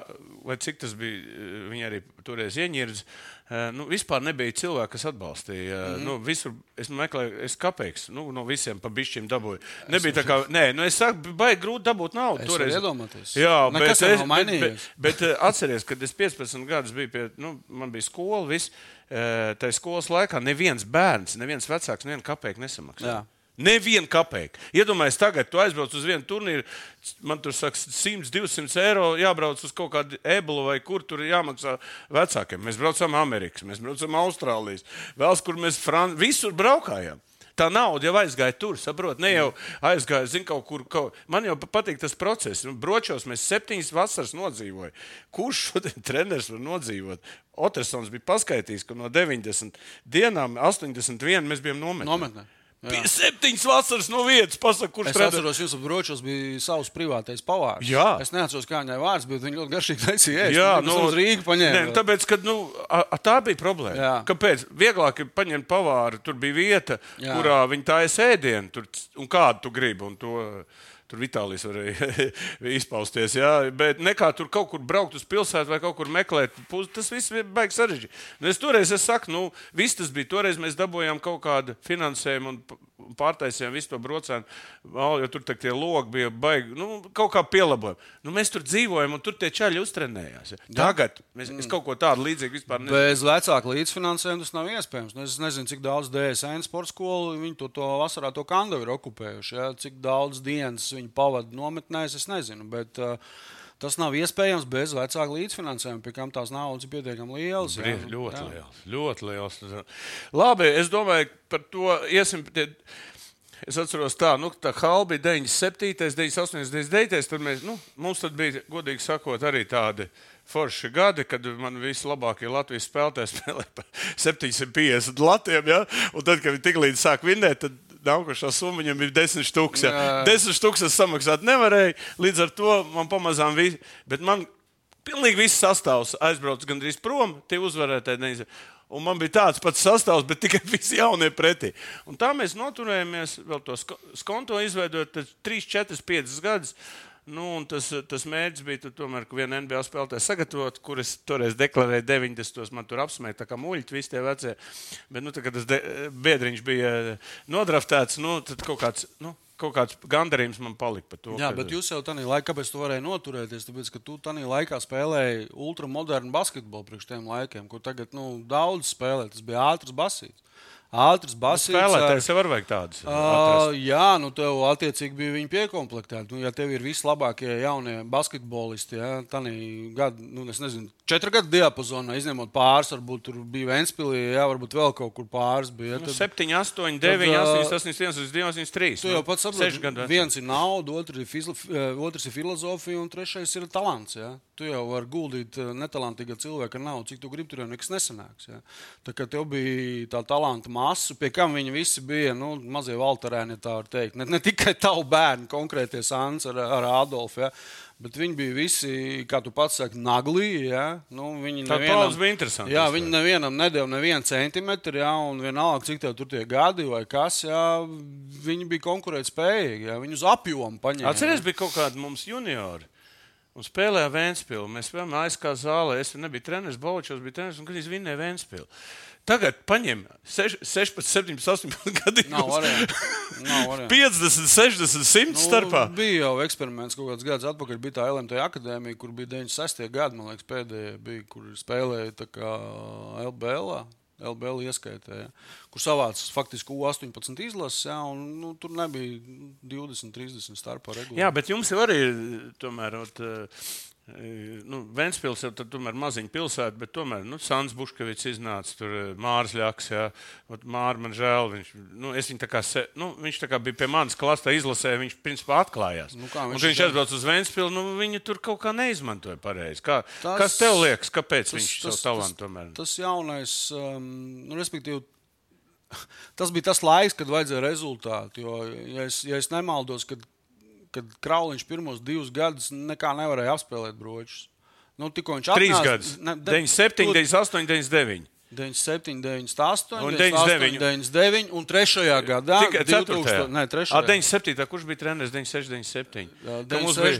B: vai cik tas bija, viņi arī toreiz ieņirdzis. Nu, vispār nebija cilvēki, kas atbalstīja. Mm -hmm. nu, visur es meklēju, es kāpēc nu, no visiem pa bišķiem dabūju. Nebija tā kā, nē, nu, es saku, baigi grūti dabūt naudu.
C: Es
B: Toreiz.
C: iedomāties.
B: Jā,
C: Nekas
B: bet, es, bet, bet, bet eh, atceries, kad es 15 gadus biju pie, nu, man bija skola, viss. Tā skolas laikā neviens bērns, neviens vecāks, nevienu kapeiku nesamaksāja. Nevienu kapeiku. Iedomājieties, tagad tu aizbrauc uz vienu turnīru, man tur saka, 100, 200 eiro jābrauc uz kaut kādu ebolu vai kur tur jāmaksā vecākiem. Mēs braucam Amerikas, mēs braucam Austrālijas, vēl kur mēs Fran visur braukājām. Tā nauda jau aizgāja tur, saprotiet, ne jau aizgāja, zinu, kaut kur. Kaut... Man jau patīk tas process. Nu, Bročos mēs septiņas vasaras nodzīvojām. Kurš šodien treneris var nodzīvot? Otersons bija paskaidrojis, ka no 90 dienām 81 mēs bijām nometnē.
C: Nometnē.
B: Bija septiņas vasaras no vietas. Pasaka, kurš
C: Es
B: treneris?
C: atceros, ap bročos bija savs privātais pavārs.
B: Jā.
C: Es neatceros, kā viņai vārds, bet viņa ļoti garšīgi taisīja.
B: Jā,
C: tam uz Rīgu paņēma.
B: Nē, nu, tāpēc, ka, nu, a, a, tā bija problēma.
C: Jā.
B: Kāpēc? Vieglāk ir paņemt pavāru. Tur bija vieta,
C: Jā.
B: Kurā viņi taisa ēdienu, tur, un kādu tu gribi. un To, tur Vitālijas varēja izpausties. Jā, bet nekā tur kaut kur braukt uz pilsētu vai kaut kur meklēt. Tas viss bija baigi sarežģīti. Nu, es toreiz es saku, nu, viss tas bija. Toreiz mēs dabūjām kaut kādu finansējumu un pārtaisījām visu to brocēnu. Val, Jo tur tie logi bija baigi. Nu, kaut kā pielabojam. Nu, mēs tur dzīvojam un tur tie čaļi uztrenējās. Tagad mēs, es kaut ko tādu līdzīgu vispār nezinu.
C: Bez vecāka līdzfinansējuma tas nav iespējams. Nu, Es nezinu, cik daudz DSN sporta skolu viņi to, to vasarā to kandu ir okupējuši. Ja? Cik daudz dienas viņi pavada nometnēs, es nezinu. Bet, uh, Tas nav iespējams bez vecāka līdzfinansējuma, pie kam tās naudas ir pietiekami lielas. jā.
B: Ļoti
C: Jā.
B: liels. Ļoti liels. Labi, es domāju, par to iesim. Tie, es atceros, tā, nu, tā Halba bija 97, 98, 99. Tad mēs, nu, mums tad bija, godīgi sakot, arī tādi forši gadi, kad man vislabākie Latvijas spēlētāji spēlēja par 750 latiem. Ja? Un tad, kad viņi tik līdz sāk vinnēt, tad nākošā summa viņam bija 10 stūks. Ja?
C: Jā.
B: 10 stūks es samaksāt nevarēju, līdz ar to man pamazām viss. Bet man pilnīgi viss sastāvs aizbraucis gandrīz prom, tie uzvarētāji. Neiz... Un man bija tāds pats sastāvs, bet tikai visi jaunie pretī. Un tā mēs noturējāmies, vēl to sko- skonto izveidot 3, 4, 5 gadus. Nu, tas, tas mērķis bija tomēr, ka viena NBA spēlētāja sagatavot, kuras toreiz deklarēja 90. man tur apsmēja, tā kā muļķi, visi tie vecie. Bet, nu, tā, kad tas biedriņš bija nodraftēts, nu, tad kaut kāds, nu, kaut kāds gandarījums man palika par to.
C: Jā,
B: ka-
C: bet jūs jau tādā laikā, kāpēc tu varēji noturēties? Tāpēc, ka tu tajā laikā spēlēji ultramodernu basketbolu priekš tiem laikiem, kur tagad nu, daudz spēlē. Tas bija ātrs basīts. Ātrs basīts. ar-
B: Spēlētājs jau var vajag tādus.
C: Uh, jā, nu tev attiecīgi bija viņa piekomplektēta. Nu, ja tev ir vislabākie jaunie basketbolisti, ja, tad gadu, nu, es nezinu, četru gadu diapazonā, izņemot pāris, varbūt tur bija Vēnspīlī, jā, varbūt vēl kaut kur pāris bija.
B: Nu,
C: Tad-
B: 7, 8, 9,
C: ā,
B: 8, 8, 1, 2, 8, 3.
C: Tu jau pats saproti, viens ir nauda, otrs ir, fizla, otrs ir filozofija, un trešais ir talants. Ja? Tu jau vari guldīt netalantīgā cilvēka naudu, cik tu gribi, tur jau nekas nesanāks. Ja? Tā kā tev bija tā talanta masa, pie kam viņi visi bija nu, mazie valterēni, tā var teikt. Ne, ne tikai tavu bērnu, konkrētie Sāns ar, ar Adolfu. Ja? Bet viņi bija visi, kā tu pats saki, naglī. Ja? Nu, viņi nevienam-
B: bija interesanta,
C: Jā, viņi nevienam nedēļa nevienu centimetru, ja? un vienalga, cik tev tur tie gadi vai kas, ja? viņi bija konkurētspējīgi. Ja? Viņi uz apjomu paņēma.
B: Atcerieties, bija kaut kādi mums juniori. Un spēlēja Vēnspili. Mēs bijām aizkā zālē. Es nebiju treneris, Baučos bija treneris un kad vinnēja Vēnspili. Tagad paņem seš- 16, 17, 18 gadus.
C: Nav variantu. Nav variantu.
B: 50, 60, 100 nu, starpā.
C: Bija jau eksperiments kaut kāds gads atpakaļ. Bija tā LMT akadēmija, kur bija 96. gadi, man liekas, pēdējie bija, kur spēlēja LBL. LBL ieskaitēja, kur savāca faktiski U18 izlases, ja, un nu, tur nebija 20, 30 starpā regulāri.
B: Jā, bet jums jau arī tomēr. Ot, Nu, Vēnspils jau tomēr maziņa pilsēta, bet tomēr nu, Sans Buškevits iznāca tur Mārs Ļaks. Māra man žēl. Viņš, nu, viņu tā kā, se, nu, viņš tā kā bija pie manas klasē izlasē, viņš principā atklājās.
C: Nu, kā
B: Un,
C: viņš
B: kad viņš aizbrauca uz Vēnspilu, nu, viņu tur kaut kā neizmantoja pareizi. Kā,
C: Tas-
B: kas tev liekas, kāpēc tas, viņš savu talantu
C: tas,
B: tomēr?
C: tas jaunais, um, nu, respektīvi, tas bija tas laiks, kad vajadzēja rezultātu. Jo, ja es, ja es nemaldos, kad, kad Krauliņš pirmos divus gadus nekā nevarēja apspēlēt bročus. Nu, tikko viņš
B: Trīs
C: atnāca-
B: gadus.
C: Ne, de-
B: 97,
C: tur
B: 98, 99.
C: 97, 98,
B: Un
C: 99, 99 un 3. gadā
B: Tikai 4.
C: 2000, ne, 3.
B: 97. Kurš bija treneris 96, 97?
C: Jā,
B: Ka mums bija
C: 96,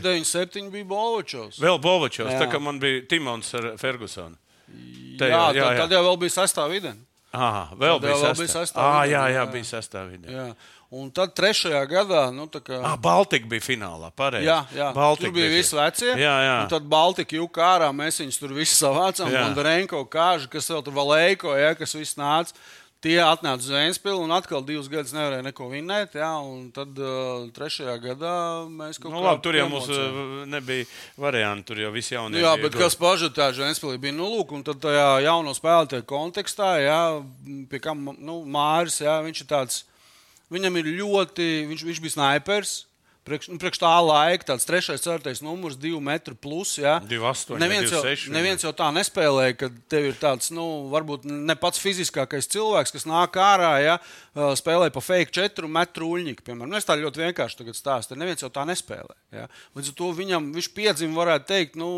C: 97 bija Bolčovs.
B: Vēl Bovačovs, tā kā man bija Timons ar Fergusonu. Tajā,
C: jā,
B: jā, jā.
C: tad jau vēl bija sastāvā vidē.
B: Ah, vēl
C: Tad
B: bija
C: jau vēl
B: sastāv.
C: bija sastāv
B: Ah,
C: vidē,
B: jā, jā, bija sastāvvidē.
C: Jā. Un tad trešajā gadā, nu, tā kā.
B: Ah, Baltika bija finālā. Pareizi.
C: Jā, jā.
B: Baltika
C: tur bija visi vecie.
B: Jā, jā.
C: Un tad Baltika jūka ārā, mēs viņus tur visi savācām.
B: Jā.
C: Un Renko kāžu, kas vēl tur Valēko, ja, kas viss nāca. Tie atnāca uz Vēnspili un atkal divus gadus nevarēja neko vinnēt. Jā, un tad uh, trešajā gadā mēs kaut
B: Nu,
C: kā
B: labi, tur jau mums uh, nebija variantu. Tur jau viss jaunie.
C: Jā,
B: bija
C: bet kas pažadāts Vēnspīlī bija nu, lūk, un tad tajā jauno spēlētāju kontekstā, jā, pie kā nu, Māris, jā, viņš ir tāds, viņam ir ļoti, viņš, viņš bija snaipers. Priekš, nu, priekš tā laika tāds trešais, ceturtais numurs, divi metri plus. Jā.
B: 2,8 vai
C: Neviens, jau,
B: 2,6
C: neviens jau tā nespēlēja, ka tev ir tāds, nu, varbūt ne pats fiziskākais cilvēks, kas nāk ārā, ja spēlē pa fake 4 metru uļņiku. Piemēram, nu, es tā ļoti vienkārši stāstu. Neviens jau tā nespēlē. Ja. Līdz ar to viņam, viņš piedzima, varētu teikt, nu,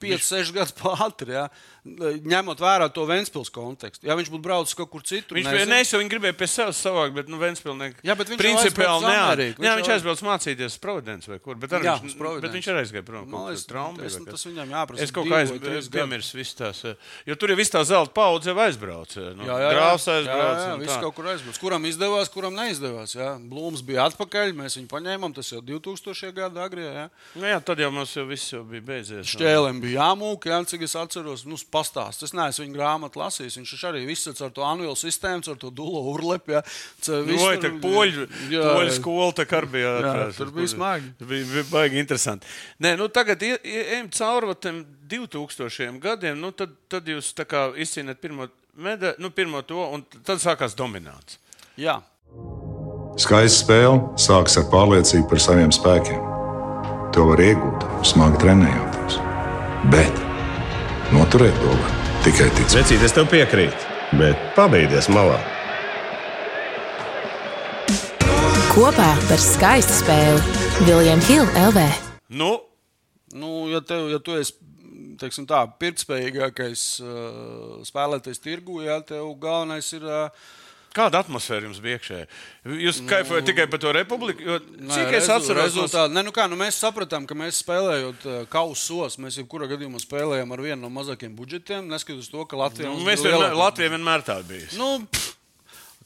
C: 5-6 gadus pātri. Ja. Ņemot vērā to Vēnspils kontekstu. Ja viņš būtu braucis kaut kur citur,
B: Viņš bija nes, jau viņi gribēja pie sevis savākt, bet nu, Vēnspilsnieks
C: Jā, bet viņš
B: principiāli
C: aizbrauca uz
B: neā-
C: Ameriku.
B: Jā,
C: Viņš
B: viņš aizbrauca mācīties uz Providenci vai kur. Bet,
C: Jā,
B: viņš, bet viņš arī aizgāja prom.
C: Man liekas,
B: kur traumā
C: tas-
B: bija kas.
C: viņam jāprasa
B: Es kaut kā
C: vai
B: aiz,
C: trīs gadu.
B: piemirsu visu tās. eh, Jo tur jau viss tā zelta paudze jau aizbrauca. Nu,
C: Jā, jā, jā.
B: Grāfs
C: jā,
B: aizbrauca.
C: jā,
B: un
C: viss
B: tā.
C: kaut kur aizbrauc. Kuram izdevās, kuram neizdevās. Jā. Blūms bija atpakaļ, mēs viņu paņēmām. Tas jau 2000. gada agrijā. Jā.
B: Nu, jā, tad jau mums jau viss jau bija beidzies.
C: Šķēlēm bija jāmūka, jā, cik es atceros. Nu, pastāst. Es neesmu viņa grāmatu lasījis. Viņš arī viss ar to anvielu sistēmu, ar to dulo urlepu. jā. Ce- viss
B: Vai
C: tur-
B: poļu,
C: Jā,
B: poļu
C: jā.
B: skola tā kā bija?
C: Jā,
B: atrās.
C: tur bija smagi.
B: Bija, bija baigi interesanti. Nē, nu tagad ejam cauri tiem 2000 gadiem. Nu, tad, tad jūs izcīnāt pirmo, meda, nu, pirmo to, un tad sākās dominants.
C: Jā.
D: Skaista spēle sākas ar pārliecību par saviem spēkiem. To var iegūt, smagi trenējoties. Bet noturēt to var tikai ticēt.
E: Vecīt, es tev piekrītu, bet pabeigties malā.
F: Kopā par skaistu spēli Viljams Hilde LV.
B: Nu,
C: Nu, ja, tev, ja tu esi teiksim, tā, pirktspējīgākais uh, spēlētājs tirgu, ja tev galvenais ir. Uh,
B: kāda atmosfēra jums bija iekšā? Jūs kaifojat tikai par to republiku? Jo,
C: Nē,
B: cik es atceros,
C: rezultātu. Ne, nu kā, nu mēs sapratām, ka mēs spēlējot uh, kausos, mēs jebkurā gadījumā spēlējam ar vienu no mazākiem budžetiem. Neskatoties to, ka Latvijā
B: nu,
C: mums
B: vienmēr, Latvija vienmēr tā bija.
C: Nu, pff,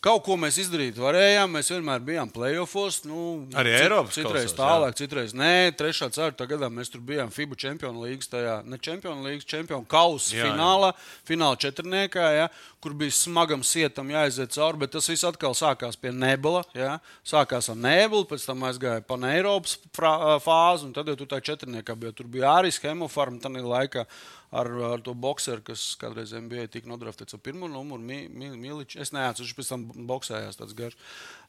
C: kaut ko mēs izdarīt varējām. Mēs vienmēr bijām playoffs. Nu,
B: Arī
C: cit-
B: Eiropas
C: Citreiz
B: kausos,
C: tālāk, citreiz nē. Trešā, ceturtā gadā mēs tur bijām FIBA čempionu līgas, tajā ne čempionu līgas, čempionu kausa
B: Jā, jā.
C: finālā, fināla četrniekā, ja, kur bija smagam sietam jāiziet cauri. Bet tas viss atkal sākās pie nebula. Ja. Sākās ar nebulu, pēc tam aizgāja pa Eiropas fāzi, un tad jau tur tā četrniekā bija. Tur bija arī hemofarma tajā laikā. Ar, ar to boxeru, kas kādreiz bija tika nodraftīts ar pirmo numuru, Mi- Mi- Miličs. Es neatceros, viņš pēc tam boxējās tāds garš.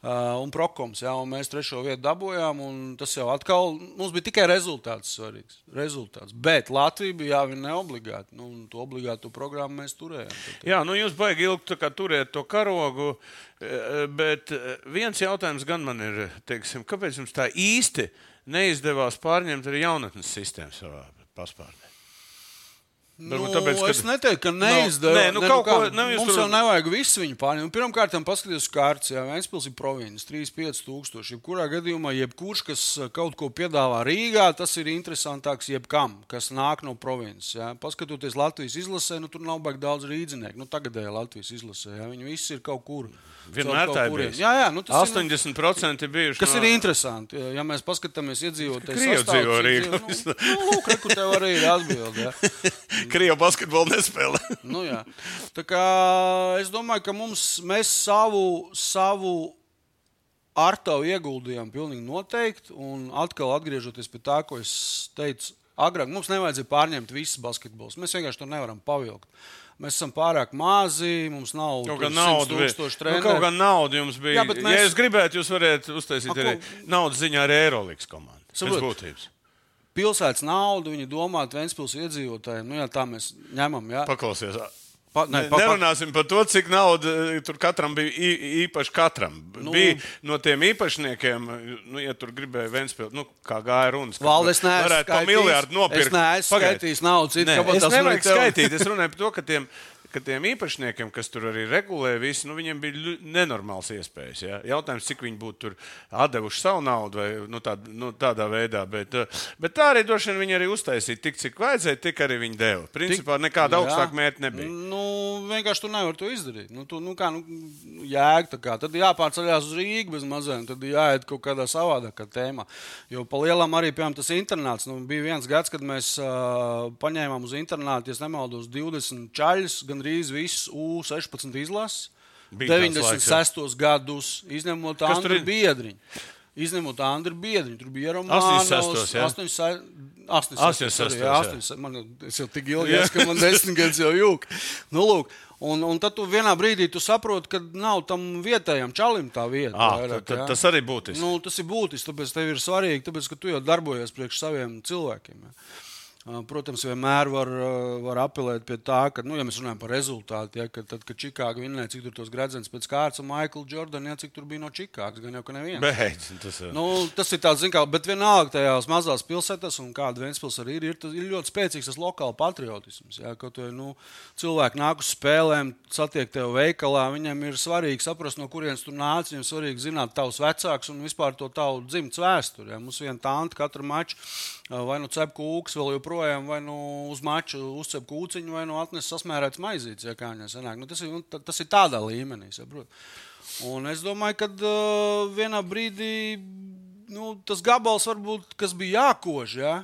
C: Uh, un Prokoms, jā, un mēs trešo vietu dabūjām. un Tas jau atkal mums bija tikai rezultāts svarīgs. Rezultāts. Bet Latvija bija jāvina neobligāti. Nu, un to obligātu programmu mēs turējām. Tad-
B: Jā, nu jūs baigi ilgi turēt to karogu, eh, bet eh, viens jautājums gan man ir, teiksim, kāpēc jums tā īsti neizdevās pārņemt arī jaunatnes sistēmu savā paspārnē?
C: Nu,
B: tāpēc, ka-
C: es neteiktu, ka neizdevās.
B: nē, nu, ko- nu, jūs
C: mums
B: tur-
C: jau nevajag visu viņu pārņemt. Pirmkārt, paskatieties uz kārtas. Jā, Vēnspils ir provinces, 3-5 tūkstoši. Jebkurā gadījumā, jebkurš, kas uh, kaut ko piedāvā Rīgā, tas ir interesantāks jebkam, kas nāk no provinces. jā. Paskatoties Latvijas izlasē, nu, tur nav baigi daudz rīdzinieku. Nu, tagadējā Latvijas izlasē. Jā. Viņi visi ir kaut kur.
B: Vienmēr tā ir.
C: Jā, jā, nu, tas ir.
B: 80% ir bijuši.
C: Kas
B: no-
C: ir interesanti, ja mēs paskatāmies iedzīvotājus,
B: Krievi dzīvo Rīgā.
C: Nu, nu, lūk, re, kur tev arī ir atbilde. jā.
B: Krievu basketbolu nespēlē.
C: Nu, jā. Tā kā es domāju, ka mums, mēs savu, savu ar tavu ieguldījām pilnīgi noteikti. Un atkal atgriežoties pie tā, ko es teicu agrāk, mums nevajadzēja pārņemt visus basketbolus. Mēs vienkārši to nevaram pavilkt. Mēs esam pārāk mazi, mums nav
B: Kaut
C: tur
B: kā
C: 100
B: nauda, nu, kaut kā nauda jums bija.
C: Jā, mēs-
B: Ja es gribētu, jūs varētu uztaisīt
C: A,
B: arī
C: ko-
B: naudas ziņā ar Eirolandes komandu.
C: Saprot. Pilsētas naudu viņi domāt Ventspils iedzīvotājiem. Nu, jā, tā mēs ņemam. Jā.
B: Paklausies.
C: Pa,
B: Ne,
C: pa,
B: Nerunāsim par to, cik naudas tur katram bija īpaši. Katram. Nu, bija no tiem īpašniekiem, nu, ja tur gribēja Vēnspils, nu, kā gāja runas. ka
C: Valde, es neesmu
B: varētu pa
C: skaitījis.
B: miljardu nopirkt.
C: Es neesmu skaitījis naudu citu,
B: Nē,
C: kāpēc
B: es
C: tev-
B: skaitīt. Es runāju par to, ka tiem, ka tiem īpašniekiem, kas tur arī regulē, visi, nu, viņiem bija nenormāls iespējas. Ja? Jautājums, cik viņi būtu tur atdevuši savu naudu vai nu, tā, nu, tādā veidā. Bet, eh, bet tā arī droši vien viņi arī uztaisīja tik, cik vajadzēja, tik arī viņi deva. Principā nekāda augstāka mērķa nebija.
C: Nu, vienkārši tu nevari to izdarīt. Nu, tu, nu, kā, nu, jēga, tā kā. Tad jāpārceļās uz Rīgas bez maziem, tad jāiet kaut kādā savādākā tēmā. Jo pa lielam arī piemēram, tas internāts. Nu, bija viens gads, kad mēs uh, paņēmām uz internātu, ja nemaldos, 20 čaļus, gandrīz visus U16 izlases.
B: Bija tāds laiks, jā.
C: 96. gadus, izņemot
B: ir?
C: Biedriņu. Izņemot Andru Biedriņu, tur bija Romanovs,
B: 86. jā?
C: 86.
B: 86.
C: jā, 86. Man, jau tik ilgi esmu, ka man desmit gadus jau jūg. Nu, lūk, un, un tad tu vienā brīdī tu saproti, ka nav tam vietējam čalim tā vieta.
B: À,
C: vairāk,
B: tad, tad,
C: jā.
B: tas arī būtiski.
C: Nu, tas ir būtiski, tāpēc tev ir svarīgi, tāpēc, ka tu jau darbojies priekš saviem cilvēkiem. Ja. Uh, Protams, vienmēr var, uh, var apelēt pie tā, ka, nu, ja mēs runājam par rezultātu, ja, ka tad, kad Čikāga vinnēja, cik tur tos gredzens pēc kārtas, un Maikls Jordans, ja, cik tur bija no Čikāgas, gan jau ka neviens.
B: Beidz, tas, ir.
C: Nu, tas ir tāds, zin kā, bet vienalga tajās mazās pilsētās, un kāda Vēnspils arī ir, ir, tas ir ļoti spēcīgs tas lokāla patriotisms. Jā, kaut vai nu, cilvēki nāk uz spēlēm, satiek tevi veikalā, viņiem ir svarīgi saprast, no kurienes tu nāc, viņiem svarīgi zināt tavus vecākus un vispār to tavu dzimtes vēsturi. Jā. Mums viena tante katru maču vai nu cep kūks vēl joprojām, vai nu uz maču uzcep kūciņu, vai nu atnes sasmērēts maizītes, ja kā viņai sanāk. Nu, tas, ir, nu, ta- tas ir tādā līmenī, saprot. Un es domāju, ka uh, vienā brīdī nu, tas gabals, varbūt, kas bija jākož, ja?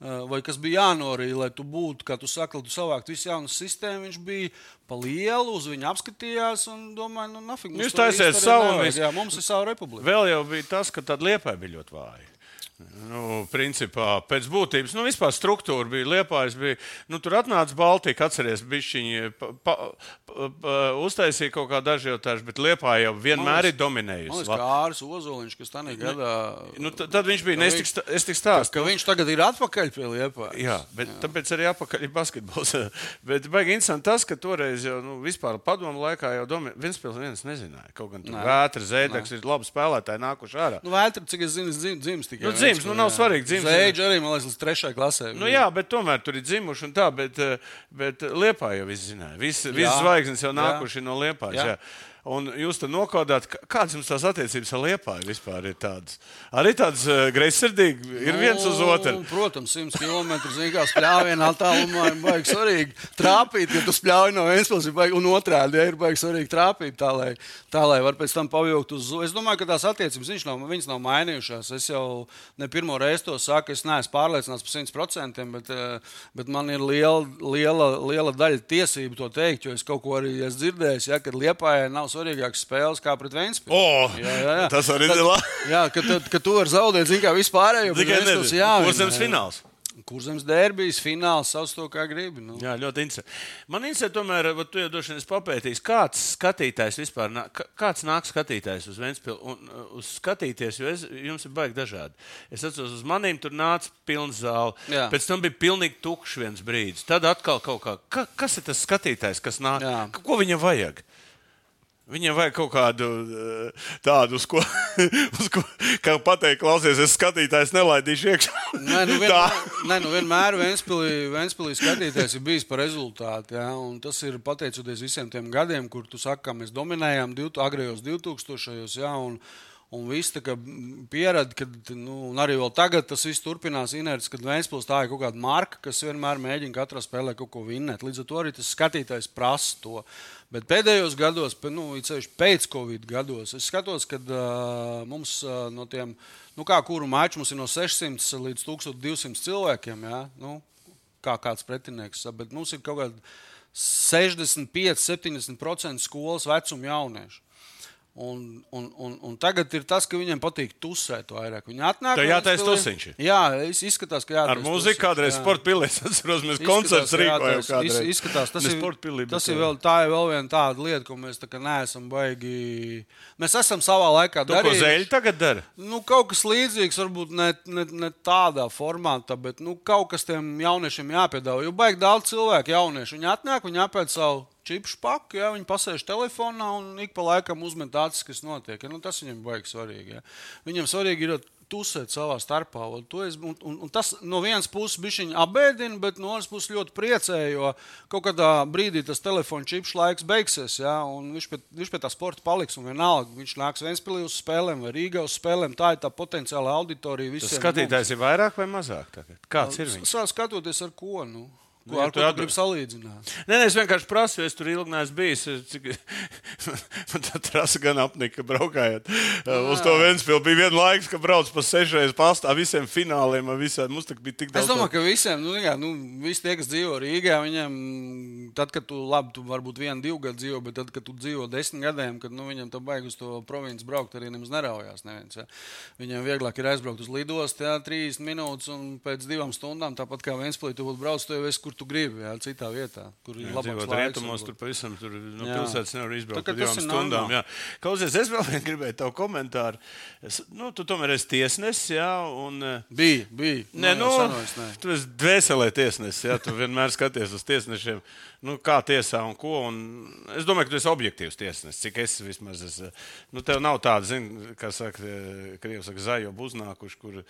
C: uh, vai kas bija jānorīja, lai tu būtu, kā tu saki, tu savāktu visu jaunu sistēmu, viņš bija pa lielu, uz viņu apskatījās un domāju, nu, mums
B: Jūs taisiet savu
C: nevajag. Jā, mums ir sava republika.
B: Vēl jau bija tas, ka tad liepa bija ļoti vāja. Nu, principā, pēc būtības, nu, vispār struktūra bija liepājas. Bija, nu, tur atnāca Baltika, atcerieties, bišķiņi pa, pa, pa, pa, uztaisīja kaut kā daži jautājuši, bet liepā jau vienmēr ir
C: Man
B: dominējusi.
C: liekas, kā Āris Ozoliņš, kas tādā gadā.
B: Nu, t- tad viņš bija,
C: Ka
B: ne, es
C: viņš-
B: tik, sta- es tik stāstu.
C: Ka viņš tagad ir atpakaļ pie Lietuvas.
B: Jā, bet jā. tāpēc arī apakaļ ir basketbols. bet baigi interesanti tas, ka toreiz jau nu, vispār padomu laikā jau domi... Ventspils viens nezināja. Kaut gan tur vētra, zēdeks ir labi spēlētāji nākuši ārā.
C: Nu, Vētra, cik es zinu, dzim, dzims tikai.
B: Nu, dzims, nu, nav svarīgi, dzims.
C: Zēģi arī, man liekas, līdz trešajai klasē.
B: Nu, jā, bet tomēr tur ir dzimuši un tā, bet, eh, bet Liepā jau viss zināja. Visi vis
C: Jā.
B: Zvaigznes jau
C: Jā.
B: nākuši no Liepājas.
C: Jā.
B: Jā. Un jūs tur nokodāt, kā- kādas jums tās attiecības ar Liepāju vispār ir tādas? Arī tādas uh, greizsirdīgas, ir viens uz otru.
C: Nu, Protams, 100 km zīmē spļāvienā attālumā ir baigi svarīgi trāpīt. Ja tu spļauj no vienas puses, un otrādi ja, ir baigi svarīgi trāpīt tā, lai, tā, lai var pēc tam pavilkt uz zūmu. Es domāju, ka tās attiecības viņš nav, viņas nav mainījušās. Es jau ne pirmo reizi to saku, es neesmu pārliecināts par 100%, bet, eh, bet man ir liela, liela, liela daļa tiesību to teikt, jo es kaut ko arī esmu dzirdējis, ja, kad Liepājai nav svarīgākas spēles kā pret Vēnspili.
B: O,
C: Jā, jā, jā.
B: tas arī ir labi.
C: Jā, ka, tad, ka tu vari zaudēt, zini, kā vispārējo.
B: Tikai
C: Ventspils
B: nezinu,
C: jāvina,
B: kurš zemes
C: jā.
B: fināls.
C: Kurzems derbijas fināls, sauc to kā gribi. Nu.
B: Jā, ļoti interesanti. Man interesē, tomēr, vai tu jau droši vien esi papētījis, kāds skatītājs vispār, nā- kā- kāds nāk skatītājs uz Vēnspili un uh, uz skatīties, jo es, jums ir baigi dažādi. Es atceros, uz manīm tur nāca pilns zāle,
C: Jā.
B: pēc tam bija pilnīgi tukšs viens brīdis. Tad atkal kaut kā, ka, kas ir tas skatītājs, kas nāk,
C: Jā.
B: ko viņam vajag? Viņam vajag kaut kādu uh, tādu, uz ko, uz ko kā pateikt, klausies, es skatītājs nelaidīšu iekšā.
C: Nē, nu vienmēr, nē, nu vienmēr Vēnspilī, Vēnspilī skatīties ir bijis par rezultātu. Ja? un Tas ir pateicoties visiem tiem gadiem, kur tu saki, ka mēs dominējām agrējos 2000. Ja? Un, Un viss pierāda, ka nu, arī tagad tas viss turpinās inerts, kad Vēnspils tā ir kaut kāda marka, kas vienmēr mēģina katrā spēlē kaut ko vinnēt. Līdz ar to arī tas skatītājs prasa to. Bet pēdējos gados, nu, sevišķi pēc Covid gados, es skatos, ka uh, mums uh, no tiem, nu, kā kuru maču mums ir no 600 līdz 1200 cilvēkiem, jā, nu, kā kāds pretinieks, bet mums ir kaut kādi 65, 70% skolas vecuma jauniešu. Un, un, un, un tagad ir tas, ka viņiem patīk tusēt vairāk. Viņi atnāk.
B: Tev jātaisa tusiņš.
C: Jā, izskatās, ka jātaisa
B: Ar mūziku kādreiz sporta pilsēs, atceros, mēs koncerts rīkojām.
C: Iz- Izskatās, tas, ir,
B: sporta pilī,
C: tas ir
B: tā.
C: vēl, tā ir vēl viena tāda lieta, ko mēs tā kā neesam baigi. Mēs esam savā laikā
B: To, ko
C: darījuši.
B: zeļi tagad dara?
C: Nu, kaut kas līdzīgs, varbūt ne, ne, ne tādā formātā, bet nu, kaut kas tiem jauniešiem jāpiedāvā. Jo baigi daudz cilvēku jauniešu. Viņi atnāk, viņi apēd savu čipu paku, ja viņi pasēž telefonā un ik pa laikam uzmet acis, kas notiek. Ja? Nu, tas viņam vajag svarīgi. Ja? Viņam svarīgi ir tusēt savā starpā. Un, es, un, un, un tas no vienas puses bija apbēdina, bet no otras puses ļoti priecē, jo kaut kādā brīdī tas telefona čips laiks beigsies, ja, un viņš pie, viņš pie tā sporta paliks. Vienalga, viņš nāks Vēnspīlī uz spēlēm vai Rīgā uz spēlēm. Tā ir tā potenciāla auditorija.
B: Tas skatītājs mums. ir vairāk vai mazāk? Tagad? Kāds ir viņš?
C: Sāk skatoties ar ko. Nu? Ko, ar tu gribi salīdzināt?
B: Nē, nē, es vienkārši prasu, jo es tur ilgi neesmu bijis. Cik... man tā trasa gan apnika, braukājot. Jā. Uz to Vēnspilsnu bija viena laiks, ka brauc pa sešreiz pastā visiem fināliem. Visiem. Mums bija tik daudz.
C: Es domāju, ka visiem, nu, jā, nu, visi tie, kas dzīvo Rīgā, viņiem, tad, kad tu, labi, tu varbūt vienu, divu gadu dzīvo, bet tad, kad tu dzīvo desmit gadiem, kad nu, viņam tam baigi uz to provinci braukt, arī nemaz neraujās. Neviens, ja. Viņam vieglāk ir aizbraukt uz lidostu, 30 minūtes, un pēc divām stundām, tāpat kā Vēnspilsnī, tu būtu braucis, tu jau esi kur tu gribi, jā, citā vietā, kur ir labāks laiks.
B: Rietumos tur pavisam tur no jā. pilsētas nevar izbraukt par divām stundām. Jā. Klausies, es vēl vien gribēju tavu komentāru. Es, nu, tu tomēr esi tiesnesis, jā, un...
C: Bija, bija.
B: Nē, nu, sanojas, nē. tu esi dvēselē tiesnesis, jā, tu vienmēr skaties uz tiesnešiem nu, kā tiesā un ko. Un es domāju, ka tu esi objektīvs tiesnesis, cik es vismaz esmu. Nu, tev nav tāda, zin, kā saka, krievis saka, zaļo uznākuši, kur,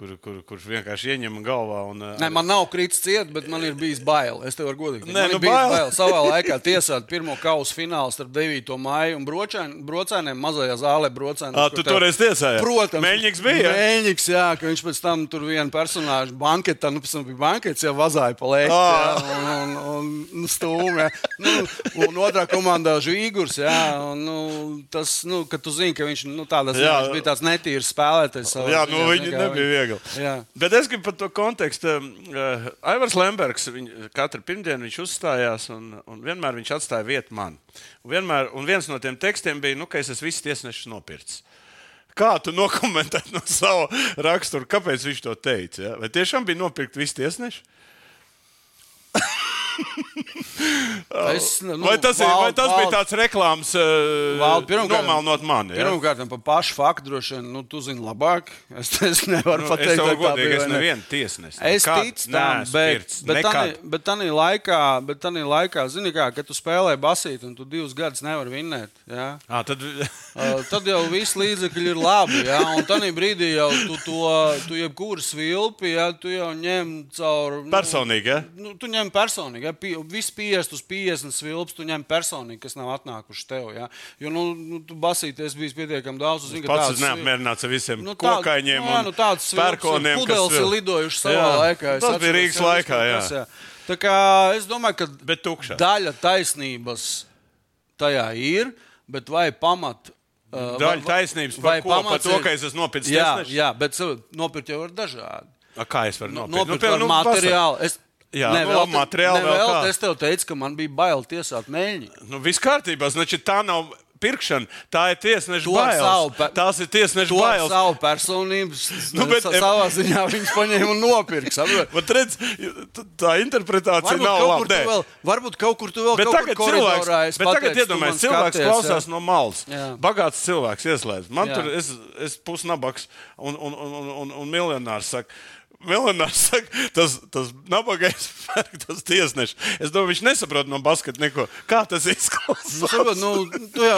B: kur, kur, kurš vienkārši ieņem galvā. Un,
C: Nē, man nav kritis ciet, bet man ir bijis bail. Es tev varu godīgi teikt. Nē, nu, bail. bail. Savā laikā tiesāt pirmo kausa finālu starp 9. maiju un brocēniem mazajā zālē. Brocēniem,
B: à, tu toreiz tiesāji?
C: Protams.
B: Mēļņiks bija.
C: Mēļņiks, jā, ka viņš pēc tam tur vienu personāžu banketā, nu, pēc tam bija bankets, jau vazāja pa lēkti. Stūmē. Nu, un otrā komandā Žīgurs. Jā, un, nu, tas, nu, kad tu zini, ka viņš, nu, tāds, jā, viņš bija tāds netīrs spēlētājs.
B: Jā, nu, viņi nebija viegli. Jā. Bet es gribu par to kontekstu. Uh, Aivars Lembergs, katru pirmdienu viņš uzstājās un, un vienmēr viņš atstāja vietu man. Un, vienmēr, un viens no tiem tekstiem bija, nu, ka es esmu visus tiesnešus nopircis. Kā tu nokomentēji no sava rakstura, kāpēc viņš to teica? Ja? Vai tiešām bija nopirkt visi tiesneši? Es, nu, vai tas, ir, vai tas bija tāds reklāmas uh, nomalnot mani?
C: Ja? Pirmkārt, par pašu faktu droši vien, nu, tu zini labāk. Es, es nevaru nu, pateikt,
B: es godīgi, bija, es nevienu tiesnesi.
C: Es ticu tam, bet, bet, tani, bet tanī laikā, bet tanī laikā, zini kā, kad tu spēlē basīt un tu divus gadus nevari vinnēt, ja?
B: à, tad...
C: uh, tad jau viss līdzekļi ir labi, ja? un tanī brīdī jau tu to, tu jebkuru svilpi, ja? tu jau ņem caur...
B: Nu, personīgi, ja?
C: Nu, tu ņem personīgi, ja? Viss 50 uz 50 svilps tu ņem personīgi, kas nav atnākuši tev. Ja? Jo, nu, nu tu basīties bijis pietiekami daudz.
B: Zini, pats esmu neapmierināts ar visiem nu, tā, kokaiņiem nu, jā, nu,
C: un
B: pērkoniem.
C: Pudeles ir lidojuši savā jā, laikā.
B: Es tas bija Rīgas laikā, jā. Tas, jā.
C: Tā kā es domāju, ka daļa taisnības tajā ir, bet vai pamat
B: Uh, Daļa taisnības par, ko, par to, ka es esmu nopircis. Jā,
C: jā, bet nopirkt jau ir dažādi.
B: A, kā es varu nopirkt?
C: Nopirkt nu, piemēram, nu, materiālu. Es,
B: Jā, ne, nu, vēl, materiāli vēl
C: vēl es tev teicu, ka man bija bail tiesāt mēģi.
B: Nu, viss kārtībā, znači tā nav pirkšana, tā ir tiesneša bailes. Tās ir tiesneša bailes.
C: Savu personības, nu, bet, savā ziņā viņas paņēma un nopirka.
B: bet redz, tā interpretācija varbūt nav
C: laba. Vēl, varbūt kaut kur tu vēl bet kaut kur cilvēks,
B: bet tagad iedomājies, cilvēks skaties, klausās jā. no malas. Jā. Bagāts cilvēks ieslēdz. Man jā. tur es, es pusnabaks un, un, un, un, un, un miljonārs saka. Miljonārs saka, tas, tas nabagais pērk tas tiesnešs. Es domāju, viņš nesaprot no basketa neko. Kā tas izklausās?
C: Nu, saprot, nu, jā,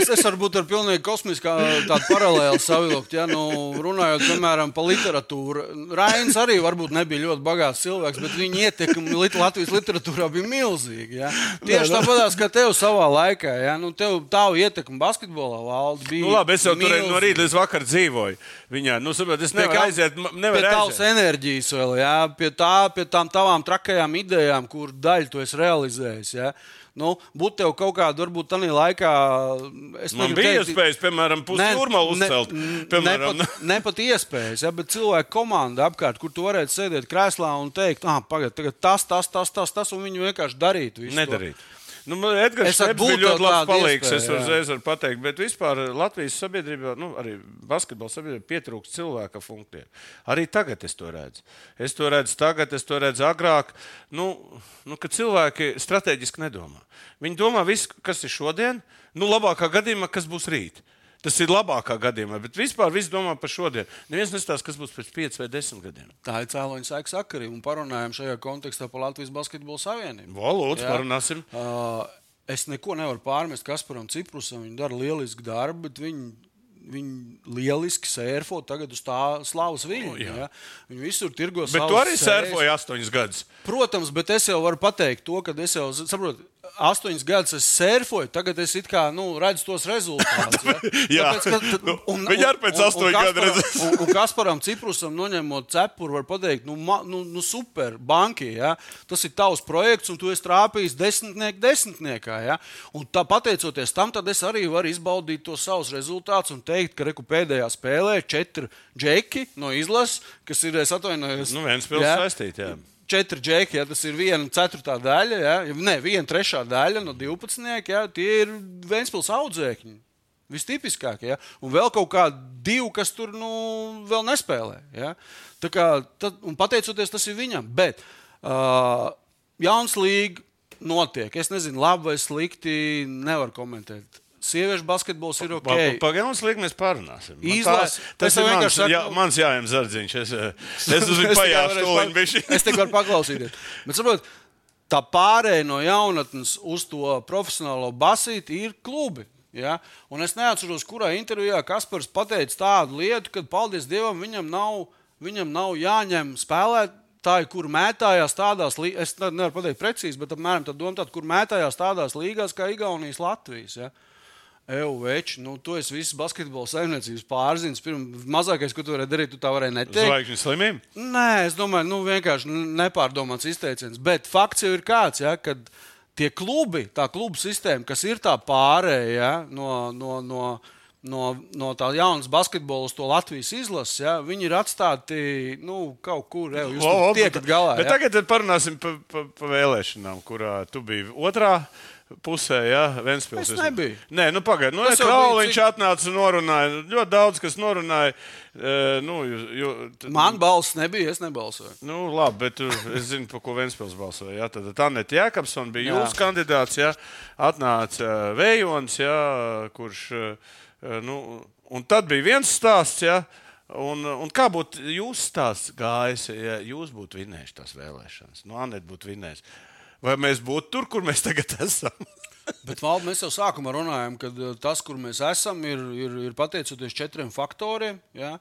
C: es, es varu būt ar pilnīgi kosmiskā tādu paralēli savilkt. Ja, nu, runājot, piemēram, par literatūru. Rains arī varbūt nebija ļoti bagāts cilvēks, bet viņa ietekme Latvijas literatūrā bija milzīga. Ja. Tieši tāpat kā tev savā laikā. Ja, nu, tev tavu ietekmi basketbolā valda.
B: Nu, labi, es jau tur no rīta līdz vakaram dzīvoju. Viņā, nu, saprot, es nevaru aiziet. Nevar aiziet
C: enerģijas vēl, jā, pie, tā, pie tām tavām trakajām idejām, kur daļu tu esi realizējis. Jā. Nu, būt tev kaut kādā, varbūt tādā laikā.
B: Man bija teikt, iespējas, piemēram, pusjūrmālu uzcelt. Ne, piemēram.
C: ne, pat, ne pat iespējas, ja, bet cilvēku komanda apkārt, kur tu varētu sēdēt krēslā un teikt, ah, pagaidi, tas, tas, tas, tas, tas, un viņi vienkārši darītu.
B: Nedarīt. To. Nu, Edgars Šeps bija ļoti labs palīgs, iespēja, es uzreiz varu pateikt, bet vispār Latvijas sabiedrībā, nu, arī basketbola sabiedrībā pietrūkst cilvēka funkcijiem. Arī tagad es to redzu. Es to redzu tagad, es to redzu agrāk, nu, nu, kad cilvēki strateģiski nedomā. Viņi domā visu, kas ir šodien, nu, labākā gadījumā, kas būs rīt. Tas ir labākā gadījumā, bet vispār viss domā par šodienu. Neviens nestāsta, kas būs pēc 5 vai 10 gadiem.
C: Tā ir cēloņa sēkla sakarība. Un parunājam šajā kontekstā par Latvijas Basketbola Savienību.
B: Valodas parunāsim. Uh,
C: es neko nevaru pārmest Kasparam Ciprusam. Viņi dara lielisku darbu, bet viņi Viņi lieliski sērfo tagad uz tā slavas viļņa. Oh, ja? Viņi visur tirgo
B: Bet tu arī sērfoji astoņus gadus.
C: Protams, bet es jau varu pateikt to, ka es jau saprotu, astoņus gadus es surfoju, tagad es kā, nu, redzu tos rezultātus.
B: Ja? Tāpēc, ka, nu, un, Viņi arī pēc astoņu gadu redzēs.
C: un, un Kasparam Ciprusam noņemot cepuru, var pateikt, nu, ma, nu, nu super, banki, ja? tas ir tavs projekts, un tu esi trāpījis desmitnieku desmitniekā. Ja? Un tā, pateicoties tam, tad es arī varu izbaudīt tos savus rezultātus un teikt, ka reku pēdējā spēlē četri džeki no izlases, kas ir, es atvainojos,
B: nu, viens spēles ja?
C: Četri džeki, ja tas ir viena ceturtā daļa, ja, ne, viena trešā daļa no 12, ja, tie ir Vēnspils audzēkņi. Vistipiskākie. Ja? Un vēl kaut kādi divi, kas tur nu, vēl nespēlē. Ja? Tā kā, tad, un pateicoties tas ir viņam. Bet uh, jauns līga notiek. Es nezinu, labi vai slikti, nevaru komentēt. Sieviešu basketbols ir ok.
B: Pagaidām, uz liekas, mēs pārunāsim.
C: Izlas,
B: tā, tas ir mans, saku, jā, mans jājām zardziņš. Es, es uz viņu pajāšu
C: tūliņ. es te varu paklausīties. Bet saprot, tā pārēja no jaunatnes uz to profesionālo basīti ir klubi. Ja? Un es neatceros, kurā intervijā Kaspars pateica tādu lietu, ka, paldies Dievam, viņam nav, viņam nav jāņem spēlēt tā ir, kur mētājās tādās, es nevaru pateikt precīzi, bet apmēram tā doma, tāda, kur mētājās tādās līgās kā Igaunijas, Latvijas. Ja? Euveči, nu, tu esi visas basketbola saimniecības pārziņas. Pirms mazākais, ko tu vari darīt, tu tā vari neteikt.
B: Zvaigžņu slimību?
C: Nē, es domāju, nu, vienkārši nepārdomāts izteiciens. Bet fakts jau ir kāds, ja, kad tie klubi, tā klubu sistēma, kas ir tā pārējā ja, no, no, no, no, no tā jaunas basketbola uz to Latvijas izlases, ja, viņi ir atstāti nu, kaut kur. Jau, o, tiekat galā.
B: Bet ja. tagad parunāsim par pa, pa vēlēšanām, kurā tu biji otrā pusē, ja Vēnspils.
C: Es nebiju.
B: Nē, nu pagaidi. Nu, Krauliņš cik... atnāca un norunāja. Ļoti daudz, kas norunāja. Uh, nu, jo,
C: tad... Man balss nebija, es nebalsoju.
B: Nu, labi, bet uh, es zinu, par ko Vēnspils balsoja. Ja? Tad Anita Jākapsona bija jūsu kandidāts, ja? atnāca uh, Vējons, ja? kurš, uh, nu, un tad bija viens stāsts, ja? Un, un kā būtu jūsu stāsts gājis, ja jūs būtu vinējuši tās vēlēšanas? Nu, Anita būtu vinējusi vai mēs būtu tur, kur mēs tagad esam.
C: Bet Valdi, mēs jau sākumā runājām, ka uh, tas, kur mēs esam, ir, ir, ir pateicoties četriem faktoriem, ja?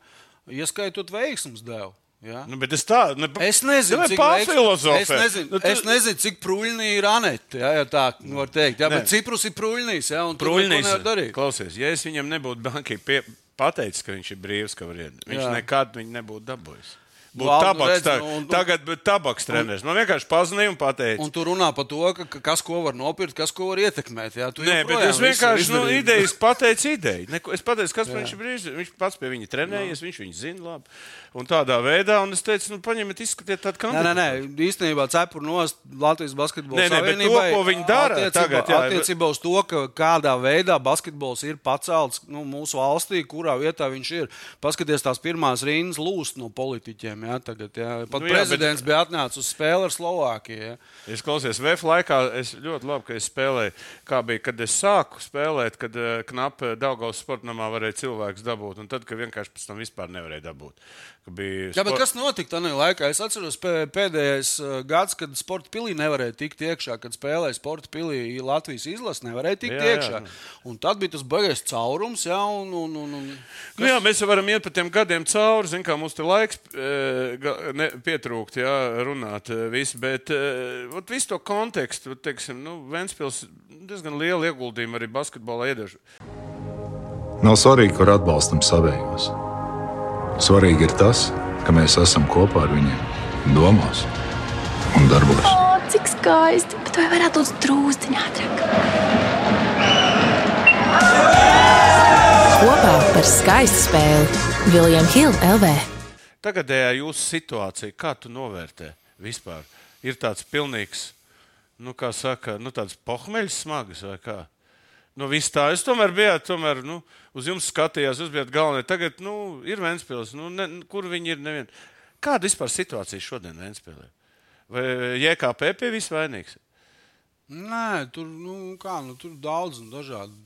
C: ieskaitot veiksmus devu. Ja?
B: Nu, es, tā, ne,
C: es nezinu, cik
B: pārfilozofē.
C: Es nezinu, nu, tu... es nezinu, cik pruļnī ir Anete. Ja, ja tā var teikt. Ja, bet Ciprus ir pruļnīs. Ja,
B: pruļnīs klausies, ja es viņam nebūtu bankai pie, pateicis, ka viņš ir brīvs, ka var iet, viņš jā. nekad viņu nebūtu dabūjis būtu Valdu, tabaks. Redz, tā, nu, un, tagad būtu tabaks treneris. Man vienkārši pazīstīja un pateica.
C: Un tu runā par to, ka, ka kas ko var nopirkt, kas ko var ietekmēt. Jā,
B: Nē, bet es vienkārši nu, idejas pateicu ideju. Neko, es pateicu, kas viņš ir. Viņš pats pie viņa trenējies, viņš viņu zina labi. Un tādā veidā, un es teicu, nu, paņemiet, izskatiet tādu kandidātu.
C: Nē, nē, nē, īstenībā cepuru nost Latvijas basketbola
B: nē, nē, to, ko viņi dara
C: attiecībā,
B: tagad. Jā,
C: attiecībā uz to, ka kādā veidā basketbols ir pacelts nu, mūsu valstī, kurā vietā viņš ir. Paskaties, tās pirmās rindas lūst no politiķiem. Jā, tagad, jā. Pat nu, jā, prezidents bet... bija atnācis uz spēli ar Slovākiju. Ja.
B: Es klausies, VF laikā es ļoti labi, ka es spēlēju. Kā bija, kad es sāku spēlēt, kad uh, knapi Daugaus sportamā varēja cilvēks dabūt, un tad, kad vienkārši pēc tam vispār nevarēja dabūt.
C: Bija sport... Jā, kas notika tajā laikā? Es atceros pēdējais uh, gads, kad sporta pilī nevarēja tikt iekšā, kad spēlēja sporta pilī Latvijas izlase, nevarēja tikt jā, iekšā. Jā. Un tad bija tas baigais caurums, jā, un, un, un, un
B: kas... nu, jā, mēs varam iet pa tiem gadiem cauri. Zinām, kā mums te laiks e, ne, pietrūkt, jā, runāt e, visi, bet e, visu to kontekstu, teiksim, nu, Ventspils diezgan lielu ieguldījumu arī basketbolā iedevuši.
D: Nav svarīgi, kur atbalstam savējos. Svarīgi ir tas, ka mēs esam kopā ar viņiem, domās un darbos.
G: O, cik skaisti! Bet vai varētu būt drūzdiņā ātrāk?
F: Kopā par skaistu spēli Viljams Hilde LV.
B: Tagadējā jūsu situācija, kā tu novērtē vispār? Ir tāds pilnīgs, nu, kā saka, nu, tāds pohmeļs smags vai kā? Nu, viss tā. Es tomēr biju, tomēr, nu, uz jums skatījos, jūs bijat galvenie. Tagad nu, ir Vēnspils, nu, ne, kur viņi ir. Nevien. Kāda vispār situācija šodien Vēnspilē? Vai JKP pie viss vainīgs?
C: Nē, tur, nu, kā, nu, tur daudz un dažādi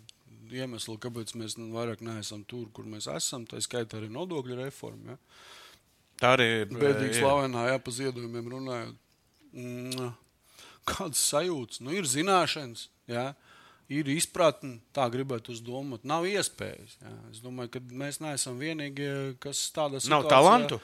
C: iemesli, kāpēc mēs nu, vairāk neesam tur, kur mēs esam. Tā skaitā arī nodokļu reforma. Ja?
B: Tā arī
C: ir. Bēdīgi slavenā, ja pa ziedojumiem runājot. Mm, kādas sajūtas? Nu, ir zināšanas. Ja? ir izpratne, tā gribētu uzdomāt. Nav iespējas. Jā. Es domāju, ka mēs neesam vienīgie, kas situācijā.
B: Nav talantu.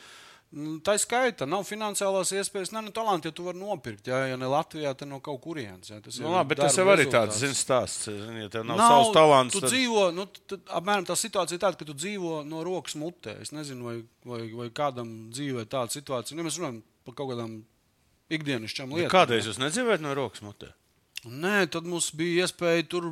C: Nu, Tā ir skaita, nav finansiālās iespējas. Nē, nu, talanti, ja tu vari nopirkt, jā, ja ne Latvijā, tad no kaut kurienes. jā. Tas
B: Nu,
C: ir
B: labi, bet tas jau arī tāds
C: rezultāts.
B: zin, stāsts. Zin, ja tev nav, nav savs talants,
C: Tu
B: tad...
C: dzīvo, nu, tad, apmēram tā situācija ir tāda, ka tu dzīvo no rokas mutē. Es nezinu, vai, vai, vai kādam dzīvē tāda situācija. Nu, mēs runājam par kaut kādām ikdienišķām lietām.
B: Kādreiz jūs nedzīvojat no rokas mutē?
C: Nē, tad mums bija iespēja tur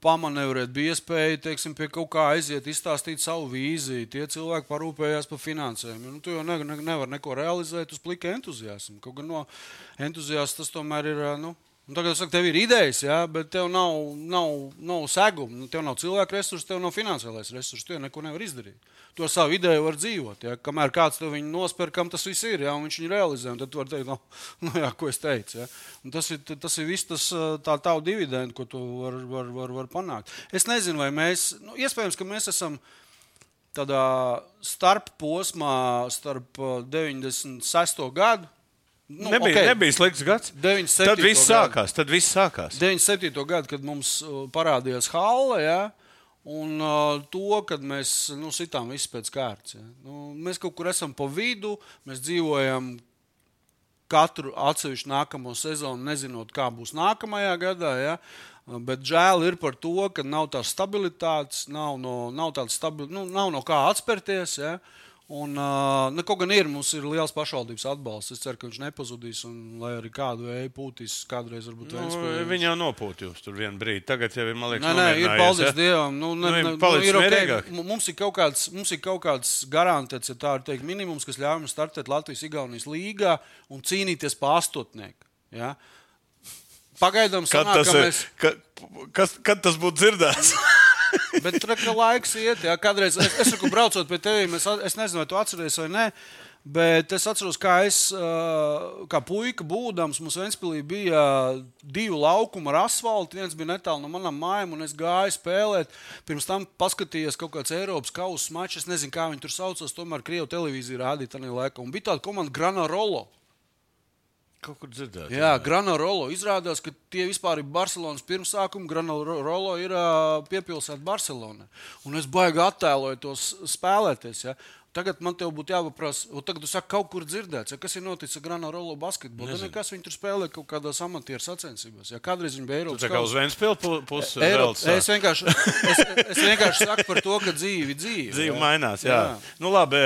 C: pamanevrēt, bija iespēja teiksim, pie kaut kā aiziet, izstāstīt savu vīziju. Tie cilvēki parūpējās par finansēm. Nu, tu jau ne, ne, nevari neko realizēt uz plika entuziasma. Kaut gan no entuziasta tas tomēr ir. Nu, Un tagad es saku, tev ir idejas, jā, bet tev nav, nav, nav seguma, nu, tev nav cilvēku resursu, tev nav finansiālais resurss. Tu neko nevari izdarīt. Ar savu ideju vari dzīvot. Jā. Kamēr kāds viņu nosper, kam tas viss ir, jā, un viņš viņu realizē, tad tu vari teikt, no, nu, jā, ko es teicu. Tas ir, tas ir viss tas tā tavu dividendu, ko tu vari var, var, var panākt. Es nezinu, vai mēs, nu, iespējams, ka mēs esam tādā starp posmā, starp ā, 96. gadu. Nu,
B: nebija,
C: okei,
B: nebija slikts gads.
C: 97.
B: Tad viss sākās. Tad viss sākās.
C: 97. gadu, kad mums uh, parādījās Halle, ja, un uh, to, kad mēs nu, sitām visu pēc kārtas. Ja. Nu, mēs kaut kur esam pa vidu, mēs dzīvojam katru atsevišķu nākamo sezonu, nezinot, kā būs nākamajā gadā. Ja. Bet žēl ir par to, ka nav tādas stabilitātes, nav no, nav stabil, nu, nav no kā atspērties. Ja. Un, nu, kaut gan ir, mums ir liels pašvaldības atbalsts. Es ceru, ka viņš nepazudīs. Un, lai arī kādu vēju pūtīs, kādreiz varbūt
B: Nu,
C: Ventspils-
B: Viņa jau nopūta jūs tur vienā brīdī. Tagad jau ir, man liekas,
C: Nē, nē, ir paldies
B: ja?
C: Dievam. Nu, ne,
B: Nu, ir
C: ne, nu, ir okay. Mums ir kaut kāds, mums ir kaut kāds garantēts, ja tā ir teikt, minimums, kas ļauj mums startēt Latvijas-Igaunijas līgā un cīnīties par astotnieku. Ja? Pagaidām,
B: Kad
C: sanāk,
B: tas,
C: ka
B: ir,
C: mēs,
B: ka, kas, kad tas būtu dzirdēts?
C: bet tur ka laiks iet. Ja? Kādreiz es, es saku, braucot pie tevis, es, es nezinu, vai tu atceries vai nē. Bet es atceros, kā es, kā puika būdams, mums Ventspīlī bija divi laukumi ar asfaltu. Viens bija netālu no manām mājām, un es gāju spēlēt. Pirms tam paskatījos kaut kāds Eiropas kausa mačs. Es nezinu, kā viņi tur saucās. Tomēr Krievijas televīzija rādīja tajā laikā. Un bija tāda komanda Granarolo.
B: Kaut kur dzirdēt.
C: Jā, Granarolo. Izrādās, ka tie vispār ir Barcelonas pirmsākumi. Granarolo ir uh, piepilsēta Barcelona. Un es baigi attēloju tos spēlēties. Ja? Tagad man te būtu jāpaprasa, tagad jūs sakat, kaut kur dzirdēts, ja, kas ir noticis ar Granarolo basketbolu. Tad nekas viņi tur spēlē kaut kādās amatieru sacensībās. Ja kādreiz viņi bija Eiropas
B: tā kā uz Vēnspilsnu pusi
C: Eiropas, es, vienkārši, es, es vienkārši saku par to, ka dzīve ir dzīve.
B: Dzīve mainās. Jā.
C: Jā.
B: Jā. Nu, labi,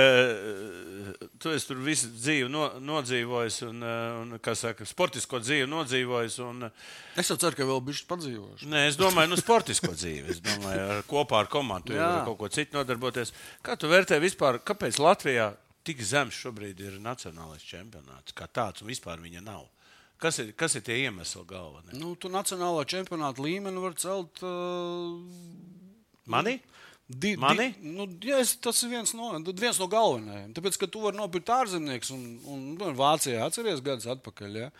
B: tu esi tur visu dzīvi no, nodzīvojis, un, eh, un kā saka, sportisko dzīvi nodzīvojis. Un, eh,
C: Es jau ceru, ka vēl bišķi padzīvošu.
B: Nē, es domāju, nu, sportisko dzīvi. Es domāju, ar, kopā ar komandu vari kaut ko citu nodarboties. Kā tu vērtē vispār, kāpēc Latvijā tik zems šobrīd ir nacionālais čempionāts? Kā tāds un vispār viņa nav. Kas ir, kas ir tie iemesli galvenie?
C: Nu, tu nacionālā čempionāta līmeni var celt. Uh,
B: Mani?
C: Di,
B: Mani?
C: Di, nu, es, tas ir viens no, viens no galvenajiem. Tāpēc, ka tu vari nopirkt ārzemnieks un, un nu, Vācijā atceries gadus atpakaļ. Ja?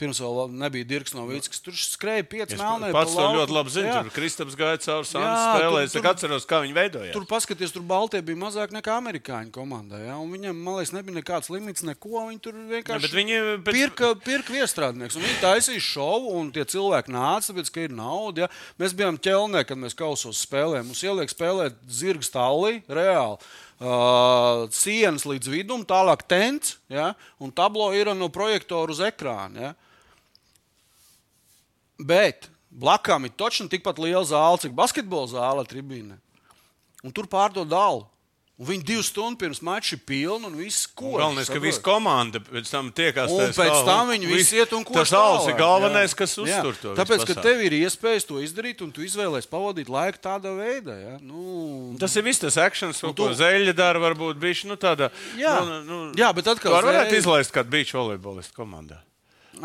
C: Pirms vēl nebija Dirks no Vīcas, kas tur skrēja pieci melnie.
B: pats
C: pa
B: to ļoti labi zinu.
C: Jā.
B: Tur Kristaps gāja cauri
C: Jā, tur-
B: spēlēs. Es atceros, kā viņi veidojās.
C: Tur paskatieties, tur Baltijā bija mazāk nekā amerikāņu komandā. Ja? un Viņam, man liekas, nebija nekāds limits, neko. Viņi tur
B: Ne,
C: vienkārši
B: bet viņi pēc...
C: Pirka, pirka viestrādnieks. un Viņi taisīja šovu, un tie cilvēki nāca, tāpēc, ka ir nauda. Ja? Mēs bijām ķelnē, kad mēs kausos spēlējām. Mums ieliek spēlēt zirga stālī, reāli. Uh, sienas līdz vidum, tālāk tents, ja? un tablo ir no projektora uz ekrāna. Ja? Bet blakām ir točni tikpat liela zāle, cik basketbola zāle tribīne. Un tur pārdod dālu. Un viņi divas stundas pirms mača ir pilni un viss ko.
B: Galvenais, ka visa komanda pēc tam tiekās.
C: Un pēc
B: stāvā,
C: tam viņi visi iet un ko
B: Tas alus ir galvenais, kas uztur to.
C: Tāpēc, ka tev ir iespējas to izdarīt, un tu izvēlējies pavadīt laiku tādā veidā. Ja? Nu,
B: Tas ir viss tas akcents, ko
C: tu-
B: zeļa dara. Varbūt bija nu, tāda.
C: Jā.
B: nu, nu,
C: Jā, bet atkal
B: Tu vari varētu
C: Zeļa-
B: izlaist kādu beidžu volejbolistu komandā.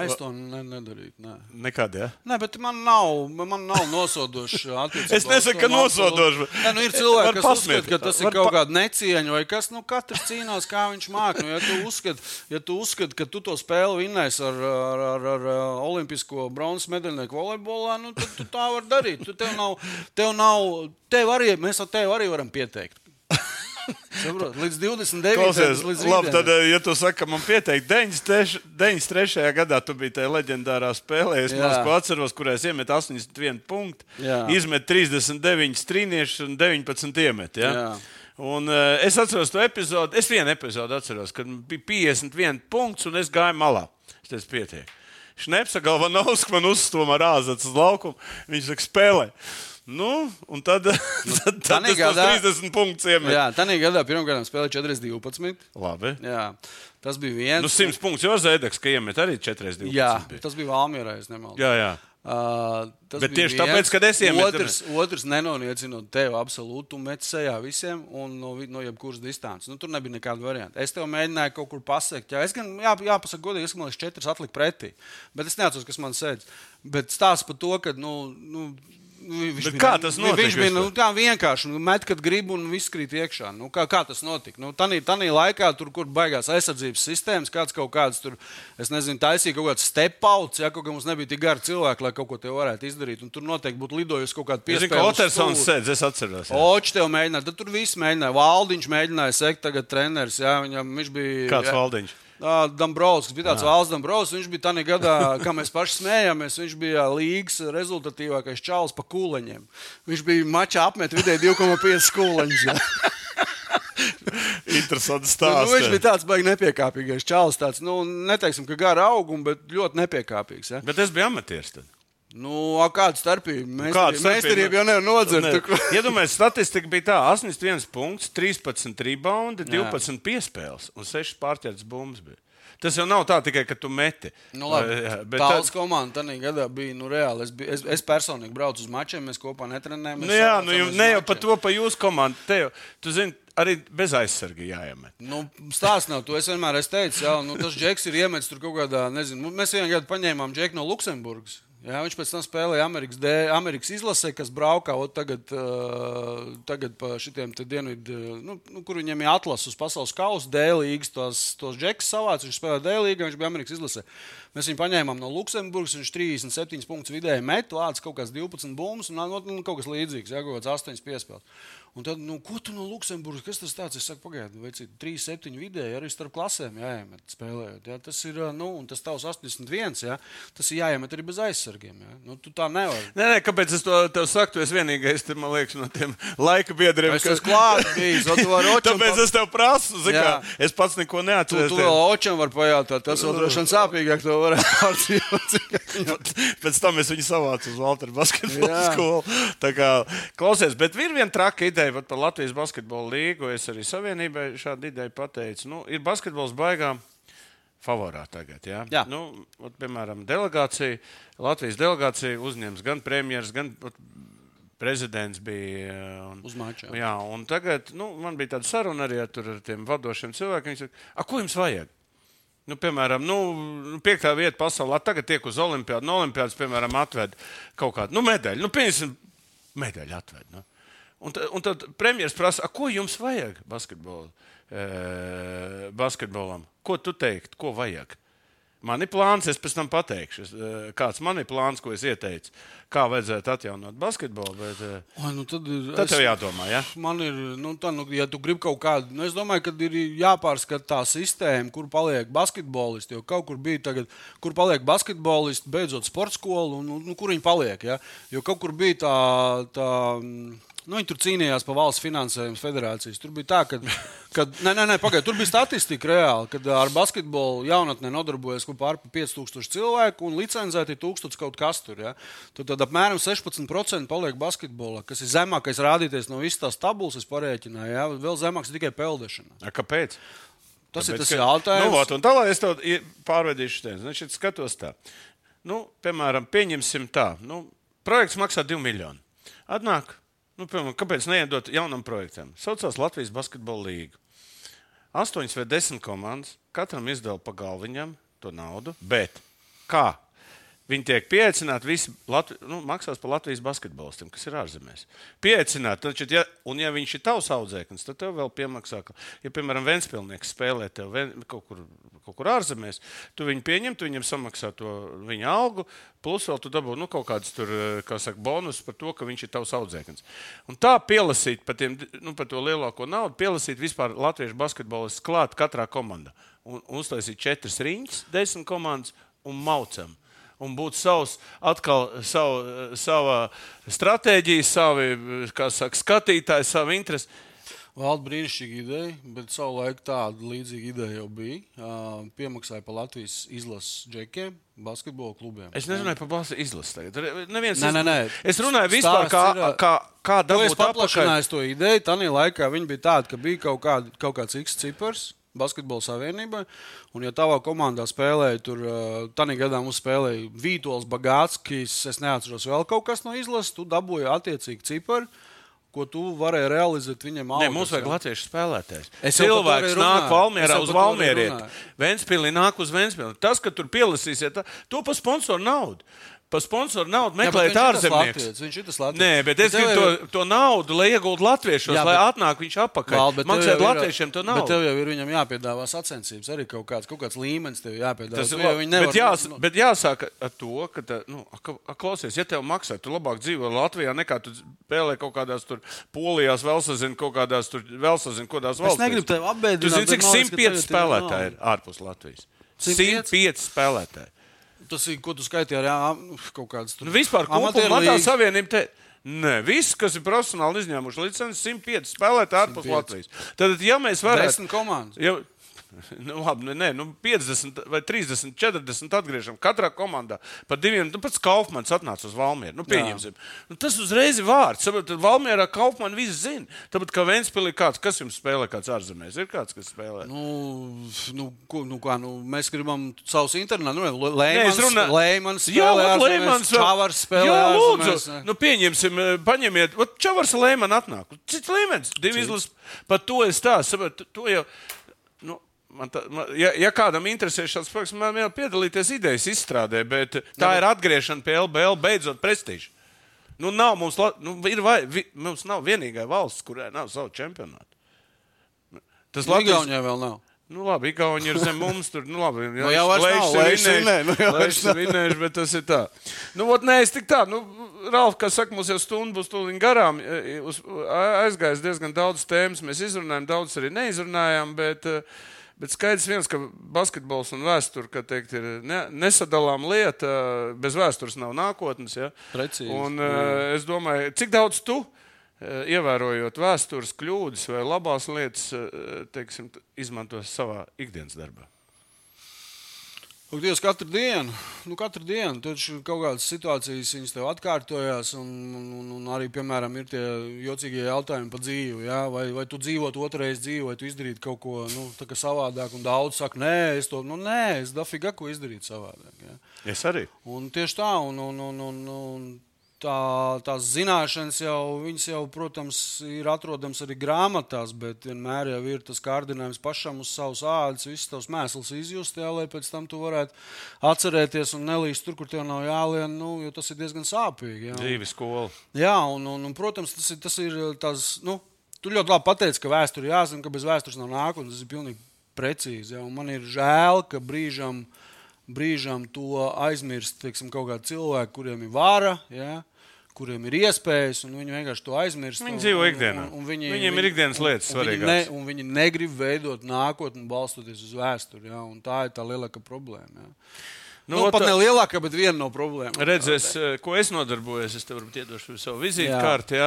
C: Es to ne, nedarītu. Ne.
B: Nekad, ja?
C: Nē, bet man nav, man nav nosodoši.
B: Es nesaku, ka nosodoši, bet-
C: Nē, nu, ir cilvēki, kas
B: pasmiet.
C: uzskata, ka tas ir
B: Var
C: kaut
B: pa-
C: kāda necieņa, vai kas. Nu, katrs cīnās, kā viņš māca. Nu, ja tu uzskati, ja tu uzskati, ka tu to spēli vinnēsi ar, ar, ar, ar, ar olimpisko bronzas medaļnieku volejbolā, nu, tad tu tā vari darīt. Tu tev nav, tev nav, tev arī, mēs ar tevi arī varam pieteikt. Saprot, līdz 29.
B: Klausies,
C: līdz
B: labi, tad, eh, ja tu saki, ka man pieteikt 93. 93. gadā, tu biji tajā leģendārā spēlē, es mazliet atceros, kurā es iemetu 81 punktu,
C: Jā.
B: izmetu 39 strīniešus un 19 iemetu. Ja?
C: Jā.
B: Un, uh, es atceros to epizodi, es vienu epizodi atceros, kad bija 51 punkts un es gāju malā. Es teicu, pietiek. Šnepsa Galvanovs man uzstūma ar āzats uz laukumu. Viņš saka, spēlē. Nu, un tad, tad, tad es tos
C: gadā-
B: 30 punktus iemetu.
C: Jā, tā gadā pirmā spēlēja 4-12.
B: Labi.
C: Jā, tas bija viens.
B: Nu, 100 punktus jau Zēdeks, ka iemet arī 40.
C: Jā, tas bija Valmjerā, es nemaldos.
B: jā, jā.
C: Uh, tas
B: Bet
C: bija
B: tieši tāpēc, kad es iemetu-
C: Otrs, otrs nenoliecinot tevi absolūti, tu met sejā visiem un no, no jebkuras distances. Nu, tur nebija nekāda varianta. Es tev mēģināju kaut kur pasakt. Jā, es gan, jā, jāpasaka, godīgi, es man liekas, četras atlika pretī. Bet es neatceros, kas man sēdz. Bet stāsts par to, ka. Nu, nu, Nu, viņš
B: Bet
C: bija-
B: kā tas notika
C: Viņš bija nu, tā vienkārši. Nu, met, kad grib, un viss krīt iekšā. Nu, kā, kā tas notika? Nu, Tanī, tanī laikā, tur, kur baigās aizsardzības sistēmas, kāds kaut kāds tur, es nezinu, taisīja kaut kāds stepauts, ja kaut kā mums nebija tik gari cilvēki, lai kaut ko te varētu izdarīt. Un tur noteikti būtu lidojusi kaut kāda
B: ka
C: uz
B: Otersons sēdz, es atceros.
C: Očs tev mēģināja, tad tur viss mēģināja. Valdiņš mēģināja sekt, tagad treneris. Jā, viņam, viņš bija.
B: Kāds
C: jā,
B: valdiņš?
C: Ā, Dombrovskis bija tāds valsts Dombrovskis. Viņš bija tādā gadā, kā mēs paši smējāmies. Viņš bija līgas rezultatīvākais čalis pa kūleņiem. Viņš bija mačā apmet vidēji 2,5 kūleņus.
B: Interesants
C: Nu,
B: stāsts.
C: viņš bija tāds baigi nepiekāpīgais čalis. Tāds, nu, neteiksim, ka gara auguma, bet ļoti nepiekāpīgs. Ja?
B: Bet es biju amatieris. Tad.
C: Nu, kāda starpība? Mēs
B: Kāda
C: meistarību jau nevar nodzert.
B: Ne. Iedomājieties, statistika bija tā: 81 punkts, 13 rebound, 12 piespēles un 6 pārķertas bumbas. Bija. Tas jau nav tā tikai, ka tu meti.
C: Nu, labi,
B: Jā, bet
C: Tādas
B: tad-
C: komandas tajā gadā bija nu, reāli. Es, biju, es, es personīgi braucu uz mačiem, mēs kopā netrenējāmies.
B: Nu, jā, nu, jau, ne jau par to, pa jūsu komandu. Te jau, tu zini, arī bez aizsarga jāiemet.
C: Nu, Stāsts nav to. Es vienmēr esmu teicis, ka nu, tas džeks ir iemetis tur kaut kādā, nezinu, nu, mēs vienā gadā paņēmām džeku no Luksemburgas. Jā, viņš pēc tam spēlēja Amerikas, D, Amerikas izlasē, kas braukā ot, tagad, uh, tagad pa dienvidu, uh, nu, nu, kur viņam ir atlases uz pasaules kausa, D līgas, tos, tos džekus savāc. Viņš spēlēja D līgā, viņš bija Amerikas izlasē. Mēs viņu paņēmām no Luksemburgas, viņš 37 punktus vidēji met, lācis kaut kāds 12 bumbas un nu, nu, kaut kas līdzīgs, jā, kaut kāds 8 piespēles. Un tad, nu, ko tu no Luksemburgas, kas tas tāds? Es saku, pagaidiet, veicīt 3, 7 vidēji arī starp klasēm jāiemet spēlējot. Jā. Tas ir, nu, un tas tavs 81, jā. tas ir jāiemet arī bez aizsargiem. Jā. Nu, tu tā nevari.
B: Nē, nē, kāpēc es to tev saku? Tu esi vienīgais, te, man liekas, no tiem laika biedriem.
C: Es esmu klāts bijis, tu
B: Tāpēc es tev prasu, zini,
C: Jā.
B: kā es pats neko
C: Tu,
B: neatceros.
C: tu vēl očam var pajautāt, tas vēl droši vien sāpīgāk to varētu pārdzīvot.
B: Pēc tam es viņu savācu uz Walteru basketbola skolu. Tā kā, klausies, bet ir viena traka ideja pat par Latvijas basketbola līgu. Es arī savienībai šādu ideju pateicu. Nu, ir basketbols baigā. Favorā tagad, jā.
C: Jā.
B: Nu, ot, piemēram, delegācija, Latvijas delegācija uzņems gan premjeras, gan ot, prezidents bija. Un,
C: Uz mača, jā.
B: Un tagad nu, man bija tāda saruna arī ar, tur, ar tiem vadošiem cilvēkiem. Viņi saka, "A, ko jums vajag? Nu, piemēram, nu, nu, piektā vieta pasaulē, tagad tiek uz Olimpādu. No Olimpādas, piemēram, atved kaut kādu nu, medaļu. Nu, pieņemsim, medaļu atved. Nu. Un, un tad premjerministrs prasa, "A, ko jums vajag basketbolu, e, basketbolam? Ko tu teiktu, ko vajag? Man ir plāns, es pēc tam pateikšu, es, e, kāds man ir plāns, ko es ieteicu, kā vajadzētu atjaunot basketbolu. Bet, e,
C: Oi, nu tad,
B: tad
C: es-
B: tev jādomā, ja?
C: Man ir, nu, tā, nu, ja tu gribi kaut kādu, nu, es domāju, ka ir jāpārskata tā sistēma, kur paliek basketbolisti. Jo kaut kur bija tagad, kur paliek basketbolisti, beidzot sporta skolu, un nu, nu, kur viņi paliek. Ja? Jo kaut kur bija tā. tā Nu, viņi tur cīnījās par valsts finansējumu federācijas. Tur bija tā, ka. Kad, nē, nē, nē pagaidi, tur bija statistika reāli, kad ar basketbolu jaunatnē nodarbojas kaut pār 5000 cilvēku un licencēti ir 1000 kaut kas tur. Ja? Tad, tad apmēram 16% paliek basketbolā, kas ir zemākais rādītājs no visas tās tabulas, es parēķināju. Ja? Vēl zemāks ir tikai peldēšana.
B: A, kāpēc?
C: Tas ir
B: Tāpēc,
C: tas
B: ka-
C: jautājums.
B: Nu, vot, un tālāk es to pārvedīšu šeit. Nu, šeit skatos tā. Nu, piemēram, pieņemsim tā. Nu, projekts maksā 2 miljonus. Atnāk, nu, piemēram, kāpēc neiedot jaunam projektam? Saucās Latvijas basketbola līga. Astoņas vai desmit komandas, katram izdeva pa galviņam to naudu, bet kā? Viņi tiek pieaicināti, visi Latvi, nu, maksās par Latvijas basketbolistiem, kas ir ārzemēs. Pieaicināti, taču, ja, un ja viņš ir tavs audzēknis, tad tev vēl piemaksā. ka- Ja, piemēram, Vēnspilsnieks spēlē tev ven, kaut, kur, kaut kur ārzemēs, tu viņu pieņem, tu viņam samaksā to viņa algu, plus vēl tu dabū nu, kaut kādus tur, kā saka, bonus par to, ka viņš ir tavs audzēknis. Un tā pielasīt par, tiem, nu, par to lielāko naudu, pielasīt vispār latviešu basketbolistus klāt katrā komandā. Un uztaisīt četras riņķis, desmit komandas un maucam un būtu savs, atkal savu, sava stratēģija, savi saka, skatītāji, savu interesi.
C: Valda brīnišķīga ideja, bet savulaik tāda līdzīga ideja jau bija. Uh, piemaksāja par Latvijas izlases džekiem, basketbola klubiem.
B: Es nezināju par basu izlasi. Tagad. Neviens,
C: Nē, nē, nē.
B: Es runāju vispār, kā,
C: ir,
B: kā, kā dabūt atpakaļ.
C: paplašināju to ideju. Tajā laikā viņi bija tādi, ka bija kaut, kād, kaut kāds X cipars. Basketbola savienībai. Un, ja tavā komandā spēlēja, tur tādā gadā mums spēlēja Vītols, Bagātskis, es neatceros vēl kaut kas no izlases, tu dabūji attiecīgi ciparu, ko tu varēji realizēt viņam. Algas,
B: mums vajag latviešu spēlētājs.
C: Es
B: Cilvēks nāk Valmierā uz Valmierieti. Ventspīlī nāk uz Ventspīli. Tas, ka tur pielasīsiet, to pa sponsoru naudu. Pa sponsoru naudu
C: bet
B: meklēt ārzemnieks.
C: Viņš ir tas Latvijas.
B: Nē, bet es gribu to, to naudu, lai iegūtu latviešos,
C: Jā,
B: lai
C: bet-
B: atnāk viņš atpakaļ.
C: Val, bet
B: Maksāt
C: jau
B: latviešiem to
C: Bet
B: naudu.
C: tev jau ir viņam jāpiedāvā sacensības, arī kaut kāds, kaut kāds līmenis tev jāpiedāvā.
B: Tas
C: Tu
B: ir
C: jau
B: labi.
C: nevar-
B: Bet, jās, bet jāsāk ar to, ka, tā, nu, a, a, klausies, ja tev maksā, tu labāk dzīvo Latvijā nekā tu spēlē kaut kādās tur polijās, vēl sazini kaut kādās tur, kaut kādās valstīs.
C: negribu tevi apbēdināt,
B: Tu zini,
C: bet
B: cik
C: man liekas, ka
B: 105
C: tagad ir
B: spēlētāji ir ārpus Latvijas.
C: 105?
B: 105 spēlētāji.
C: Tas ir, ko tu skaitīji ar jā, kaut kādas
B: Nu, vispār man tā savienība te. Nē, viss, kas ir profesionāli izņēmuši licenci, 105 spēlētāji ārpus
C: 105.
B: Latvijas. Tad, ja mēs varētu.
C: Desmit komandas.
B: Ja, nu, labi, nu, nē, nu, 50 vai 30, 40 atgriežam katrā komandā. Par diviem, nu, pats Kaufmans atnāca uz Valmieru. Nu, pieņemsim. Nu, tas uzreiz ir vārds. Tad Valmierā Kaufmanu viss zina. Tāpat kā Vēnspilī kāds, kas jums spēlē kāds ārzemēs, ir kāds, kas spēlē.
C: Nu, nu, ko, nu, kā, nu, mēs gribam savus internetus. Nu,
B: Nē,
C: Lēmans,
B: runāju-
C: Lēmans
B: Jā,
C: spēlē, ārzemēs,
B: Leimans vēl-
C: Čavars spēlē.
B: Jā,
C: ārzemēs,
B: lūdzu.
C: ne?
B: Nu, pieņemsim, eh, paņemiet. Vat Čavars Lēman atnāk. Cits līmenis, divi izlases. Par to es tā saprotu. Man tā, man, ja, ja kādam interesē šāds projekts, man jau piedalīties idejas izstrādē, bet tā ir atgriešana pie LBL, beidzot prestižu. Nu, nav mums, nu, ir vai, vi, mums nav vienīgā valsts, kurai nav savu čempionātu. Tas Latvijas-
C: Igaunijā vēl nav.
B: Nu, labi, Igauni ir zem mums. Tur, nu, labi,
C: Nu, jau
B: Leišs ir vinnējis, bet tas ir tā. Nu, ot, nē, es tik tā, nu, Ralf, kā saka, mums jau stunda būs tūlīt garām. e, Uz, aizgājis diezgan daudz tēmas, mēs izrunājām, daudz arī neizrunājām, bet, eh, bet skaidrs viens, ka basketbols un vēsture, teikt, ir ne, nesadalām lieta, bez vēstures nav nākotnes. Ja?
C: Precīzi.
B: Un uh, es domāju, cik daudz tu eh, ievērojot vēstures kļūdas vai labās lietas, eh, teiksim, izmantos savā ikdienas darbā.
C: Lūk, Dievs, katru dienu, nu, katru dienu taču kaut kādas situācijas viņas tev atkārtojās. Un, un, un, arī, piemēram, ir tie jocīgie jautājumi par dzīvi. Ja? Vai, vai tu dzīvot otrreiz dzīvi, vai tu izdarītu kaut ko nu, savādāk. Un daudz saka, nē, es to nu, nē, es dafiga ko izdarīt savādāk. Ja?
B: Es arī.
C: Un tieši tā, un, un, un, un, un tā, tās zināšanas jau, jau, protams, ir atrodamas arī grāmatās, bet vienmēr jau ir tas kārdinājums pašam uz savas ādas, visas tavas mēsls izjust, jā, lai pēc tam tu varētu atcerēties un nelīst tur, kur tev nav jālien, nu, jo tas ir diezgan sāpīgi. Jā.
B: Dzīves skola.
C: Jā, un, un, un protams, tas ir, tas ir tās. Nu, tu ļoti labi pateici, ka vēsture jāzina, ka bez vēstures nav nākotnes. Tas ir pilnīgi precīzi. Jā, man ir žēl, ka brīžam, brīžam to aizmirst teiksim, kaut kādi cilvēki, kuriem ir vara. Jā, Kuriem ir iespējas, un viņi vienkārši to aizmirst.
B: Viņi
C: un-
B: dzīvo ikdienā.
C: un- un viņi-
B: Viņiem ir
C: viņi-
B: ikdienas lietas
C: un viņi. Ne, viņi negrib veidot nākotni, balstoties uz vēsturi. Un tā ir tā lielākā problēma. Jā. Nu, nu, pat ne lielākā, bet viena no problēmām.
B: Redzēs, ko es nodarbojos. Es tev varbūt iedošu savu vizītkārti.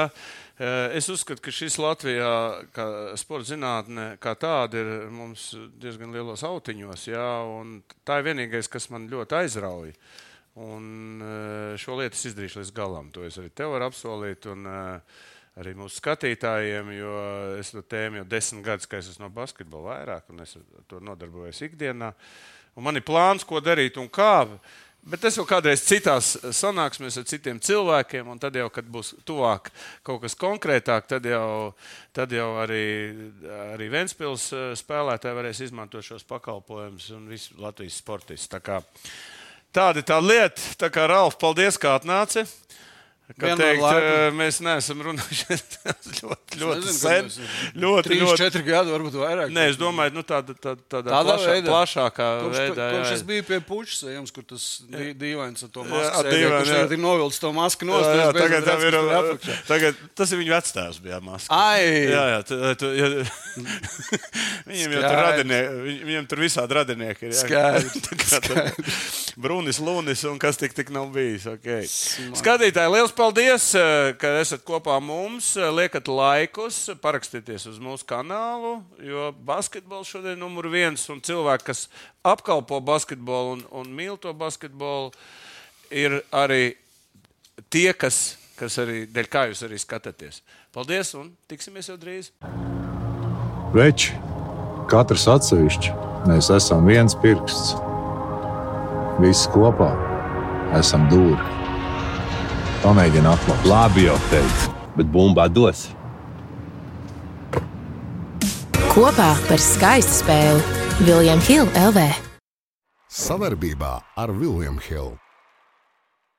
B: Eh, Es uzskatu, ka šis Latvijā, kā sporta zinātne, kā tāda, ir mums diezgan lielos autiņos. Un tā ir vienīgais, kas man ļoti aizrauja. Un eh, šo lietu es izdarīšu līdz galam. To es arī tev varu apsolīt. Un, eh, Arī mūsu skatītājiem, jo es to tēmu jau desmit gadus, ka es esmu no basketbola vairāk, un es to nodarbojos ikdienā. Un man ir plāns, ko darīt un kā. Bet tas jau kādreiz citās sanāksmēs ar citiem cilvēkiem, un tad jau, kad būs tuvāk kaut kas konkrētāk, tad jau, tad jau arī, arī Vēnspils spēlētāji varēs izmantot šos pakalpojumus un visi Latvijas sportisti. Tāda ir tā lieta. Tā kā Ralf, paldies, kā atnāci. Kā teikt, eh, mēs neesam runājuši ļoti, ļoti sen. Ļoti,
C: Trīs,
B: ļoti.
C: četri gadi, varbūt vairāk.
B: Nē, es domāju, nu, tāda, tāda, tāda,
C: Tādā
B: plašā,
C: veidā?
B: plašākā
C: Kopš,
B: veidā.
C: kopš
B: jā.
C: es biju pie puķa sejams, kur tas dī- dīvains ar to
B: Jā,
C: masku
B: jā.
C: tagad ir novilcis to masku
B: Jā,
C: nost.
B: jā,
C: beidzot
B: tagad, tam
C: redzu,
B: ir,
C: apakšā.
B: tagad, tas ir viņa vecāks, bija maska.
C: Ai!
B: Jā, jā, tu, tu, jā. Viņam jau tur radinieki, viņ- viņam tur visādi radinieki ir. jā.
C: Skaidrs,
B: Tā Brunis, Lunis un kas tik, tik nav bijis. Okay. Skatītāji, liels paldies, eh, ka esat kopā mums. Eh, Liekat laikus, parakstieties uz mūsu kanālu, jo basketbols šodien ir numur viens. Un cilvēki, kas apkalpo basketbolu un, un mīl to basketbolu, ir arī tie, kas, kas arī dēļ kā jūs arī skatāties. Paldies un tiksimies jau drīz!
D: Veči, katrs atsevišķi, mēs esam viens pirksts. Visi kopā esam dūri. Pamēģini atklāt.
E: Labi, jau teicu, bet bumbā dos.
F: Kopā par skaistu spēli Viljams Hilde LV.
A: Savarbībā ar Vilniņu Hildu.